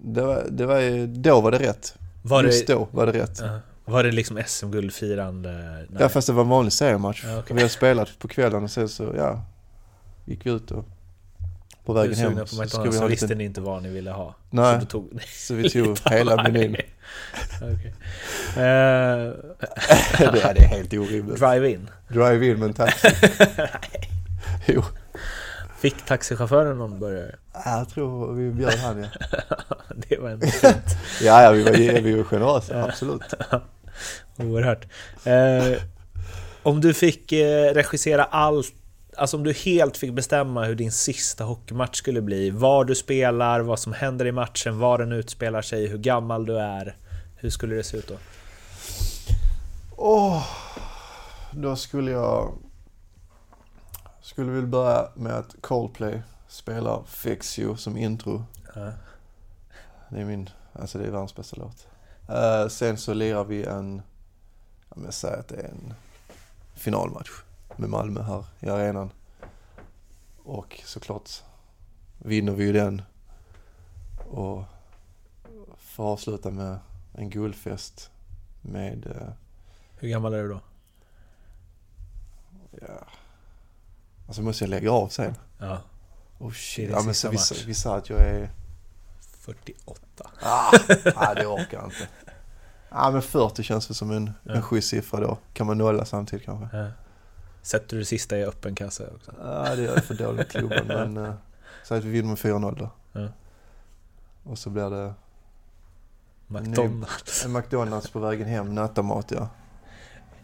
det var, det var, då var det rätt. Var Just det, då var det rätt. Ja. var det liksom SM-guldfirande? Ja fast det var en vanlig seriematch. Ja, okej. Vi hade spelat på kvällen och sen så, ja, gick vi ut och på vägen hem på så skulle vi ha visste lite, ni inte vad ni ville ha? Nej. Så tog så vi tog hela menyn. Eh, det är helt orimligt. Drive-in? Drive-in med en taxi. Jo, Fick taxichauffören någon burgare? Ja, jag tror vi bjöd han ja. Det var ändå fint. Ja, ja vi var, vi var generösa, absolut. Oerhört. Eh, om du fick eh, regissera allt, alltså om du helt fick bestämma hur din sista hockeymatch skulle bli, var du spelar, vad som händer i matchen, var den utspelar sig, hur gammal du är. Hur skulle det se ut då? Åh, då skulle jag... Skulle vilja börja med att Coldplay spelar Fix You som intro. Ja. Det är min, alltså det är världens bästa låt. Eh, sen så lirar vi en, ja men säg att det är en finalmatch med Malmö här i arenan. Och såklart vinner vi ju den. Och får avsluta med en guldfest med, eh, Hur gammal är du då? ja, alltså måste jag lägga av sen. Ja, Oh shit, ja men så vi, vi sa att jag är 48. Ah, ah, det orkar jag inte. Ja men 40 känns det som en, Ja. en schysst siffra då. Kan man nolla samtidigt kanske? Ja. Sätter du det sista i öppen kassa också? Ja det är för dåligt klubben men uh, säg att vi vinner med 4-0 då. Ja. Och så blir det McDonalds. en McDonalds på vägen hem, nattamat ja.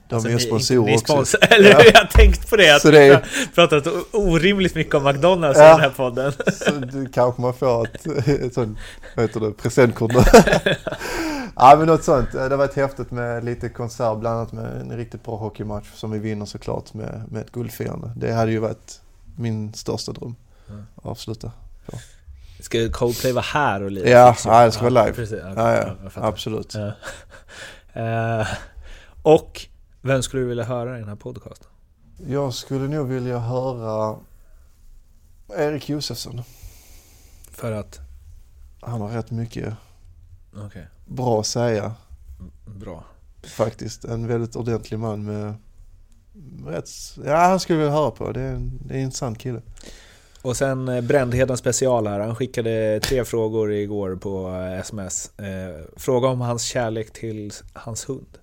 De Alltså, är ju sponsorer också. sponsor- Eller hur? Jag har tänkt på det. Att Så det är- pratat orimligt mycket om McDonalds i Ja. den här podden. Så det kanske man får ett, ett sånt, vad heter det, presentkort. ja men något sånt. Det har varit häftigt med lite konsert, bland annat med en riktigt bra hockeymatch som vi vinner såklart med, med ett guldfirande. Det hade ju varit min största dröm. Att Avsluta. Ska Coldplay vara här och lira? Ja, ja, det ska vara live. Precis. Ja, Ja, absolut. Eh, och vem skulle du vilja höra i den här podcasten? Jag skulle nog vilja höra Erik Josefsson. För att... Han har rätt mycket Okej, bra säga bra. faktiskt. En väldigt ordentlig man med rätt, ja han skulle vi höra på. Det är, en- det är en intressant kille. Och sen eh, Brändheden special här. Han skickade tre frågor igår på eh, sms. Eh, fråga om hans kärlek till hans hund.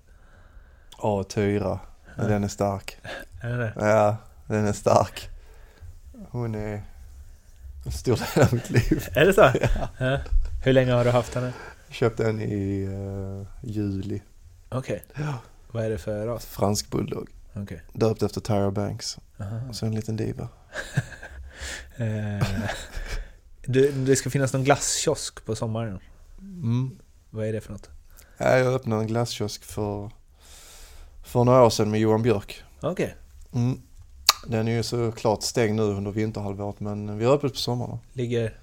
Ja, Tyra. Den är stark. Är det det? Ja, den är stark. Hon är en stor del av mitt liv. Är det så? Ja. Hur länge har du haft henne? Köpte den i eh, juli. Okej. Ja. Vad är det för ras? Fransk bulldog. Okej. Döpt efter Tyra Banks. Aha. Och så en liten diva. Eh, du, det ska finnas någon glasskiosk på sommaren. Mm. Vad är det för något? Ja, jag öppnade en glasskiosk för, för några år sedan med Johan Björk. Okej. Mm. Den är ju såklart stängd nu under vinterhalvåret men vi har öppet på sommaren. Ligger,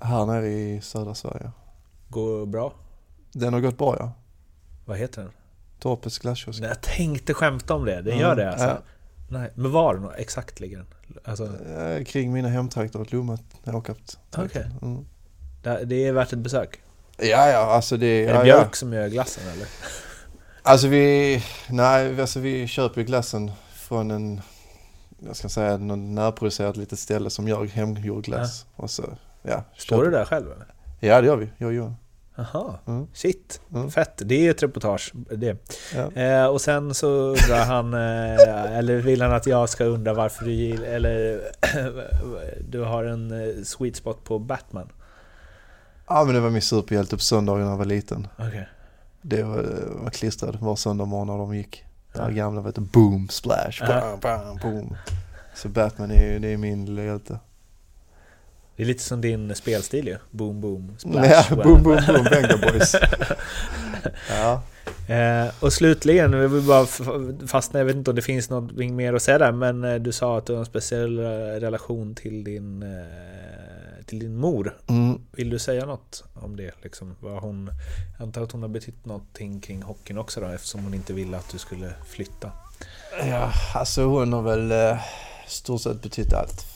Här nere i södra Sverige. Går bra? Den har gått bra ja. Vad heter den? Torpets glasskiosk. Jag tänkte skämta om det. Den Mm, gör det alltså? ja. Nej, men var den exakt ligger den? Alltså, Eh, Kring mina hemtrakter, ett Lomma, Åkarp. Okej. Mm. det är värt ett besök. Ja, ja, alltså det... Är det ja, Björk ja. som gör glassen eller? Alltså vi, nej, alltså vi köper ju glassen från en, jag ska säga, någon närproducerat litet ställe som gör hemgjord glass. Och så, ja. Står du där själv eller? Ja, det gör vi, jag och Johan. Jaha, Mm. shit. Mm. Fett, det är ett reportage. Det. Ja. Eh, och sen så undrar han, eh, eller vill han att jag ska undra varför du gillar, eller du har en eh, sweet spot på Batman. ja, men det var min superhjälte på söndagar när jag var liten. Okej. Det var, var klistrad var söndag morgon när de gick. Det här Ja. gamla vet du, boom, splash, bam, bam, boom. Så Batman är ju, det är min lilla hjälte. Det är lite som din spelstil ju. Boom, boom, Ja, splash. boom, boom, boom, Venga Boys. Ja. Eh, och slutligen, vi vill bara fastna, jag vet inte om det finns något mer att säga där, men eh, du sa att du har en speciell eh, relation till din, eh, till din mor. Mm. Vill du säga något om det? Liksom, vad hon, jag antar att hon har betytt någonting kring hockeyn också då, eftersom hon inte ville att du skulle flytta. Ja, alltså hon har väl eh, stort sett betytt allt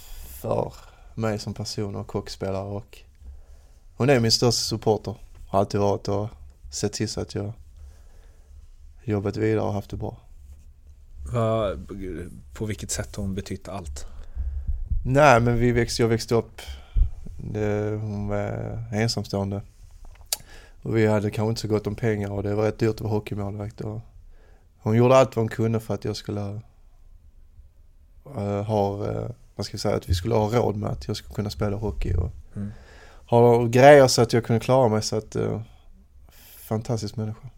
för mig som person och hockeyspelare och hon är min största supporter. Har alltid varit och sett till så att jag jobbat vidare och haft det bra. Vad, på vilket sätt har hon betytt allt? Nej men vi växte, jag växte upp, det, hon var ensamstående. Och vi hade kanske inte så gott om pengar och det var rätt dyrt att vara hockeymålvakt. Och hon gjorde allt vad hon kunde för att jag skulle eh, ha, eh, vad ska vi säga, att vi skulle ha råd med att jag skulle kunna spela hockey. Och Mm. ha grejer så att jag kunde klara mig. Så att, uh, fantastisk människa.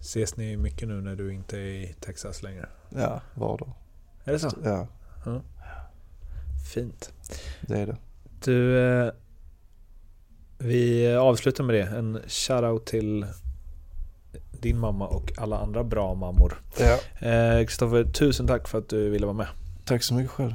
Ses ni mycket nu när du inte är i Texas längre? Ja, var dag. Är det så? Ja, Fint. det är det. Du, eh, vi avslutar med det. En shoutout till din mamma och alla andra bra mammor. Ja. Eh, Kristoffer, tusen tack för att du ville vara med. Tack så mycket själv.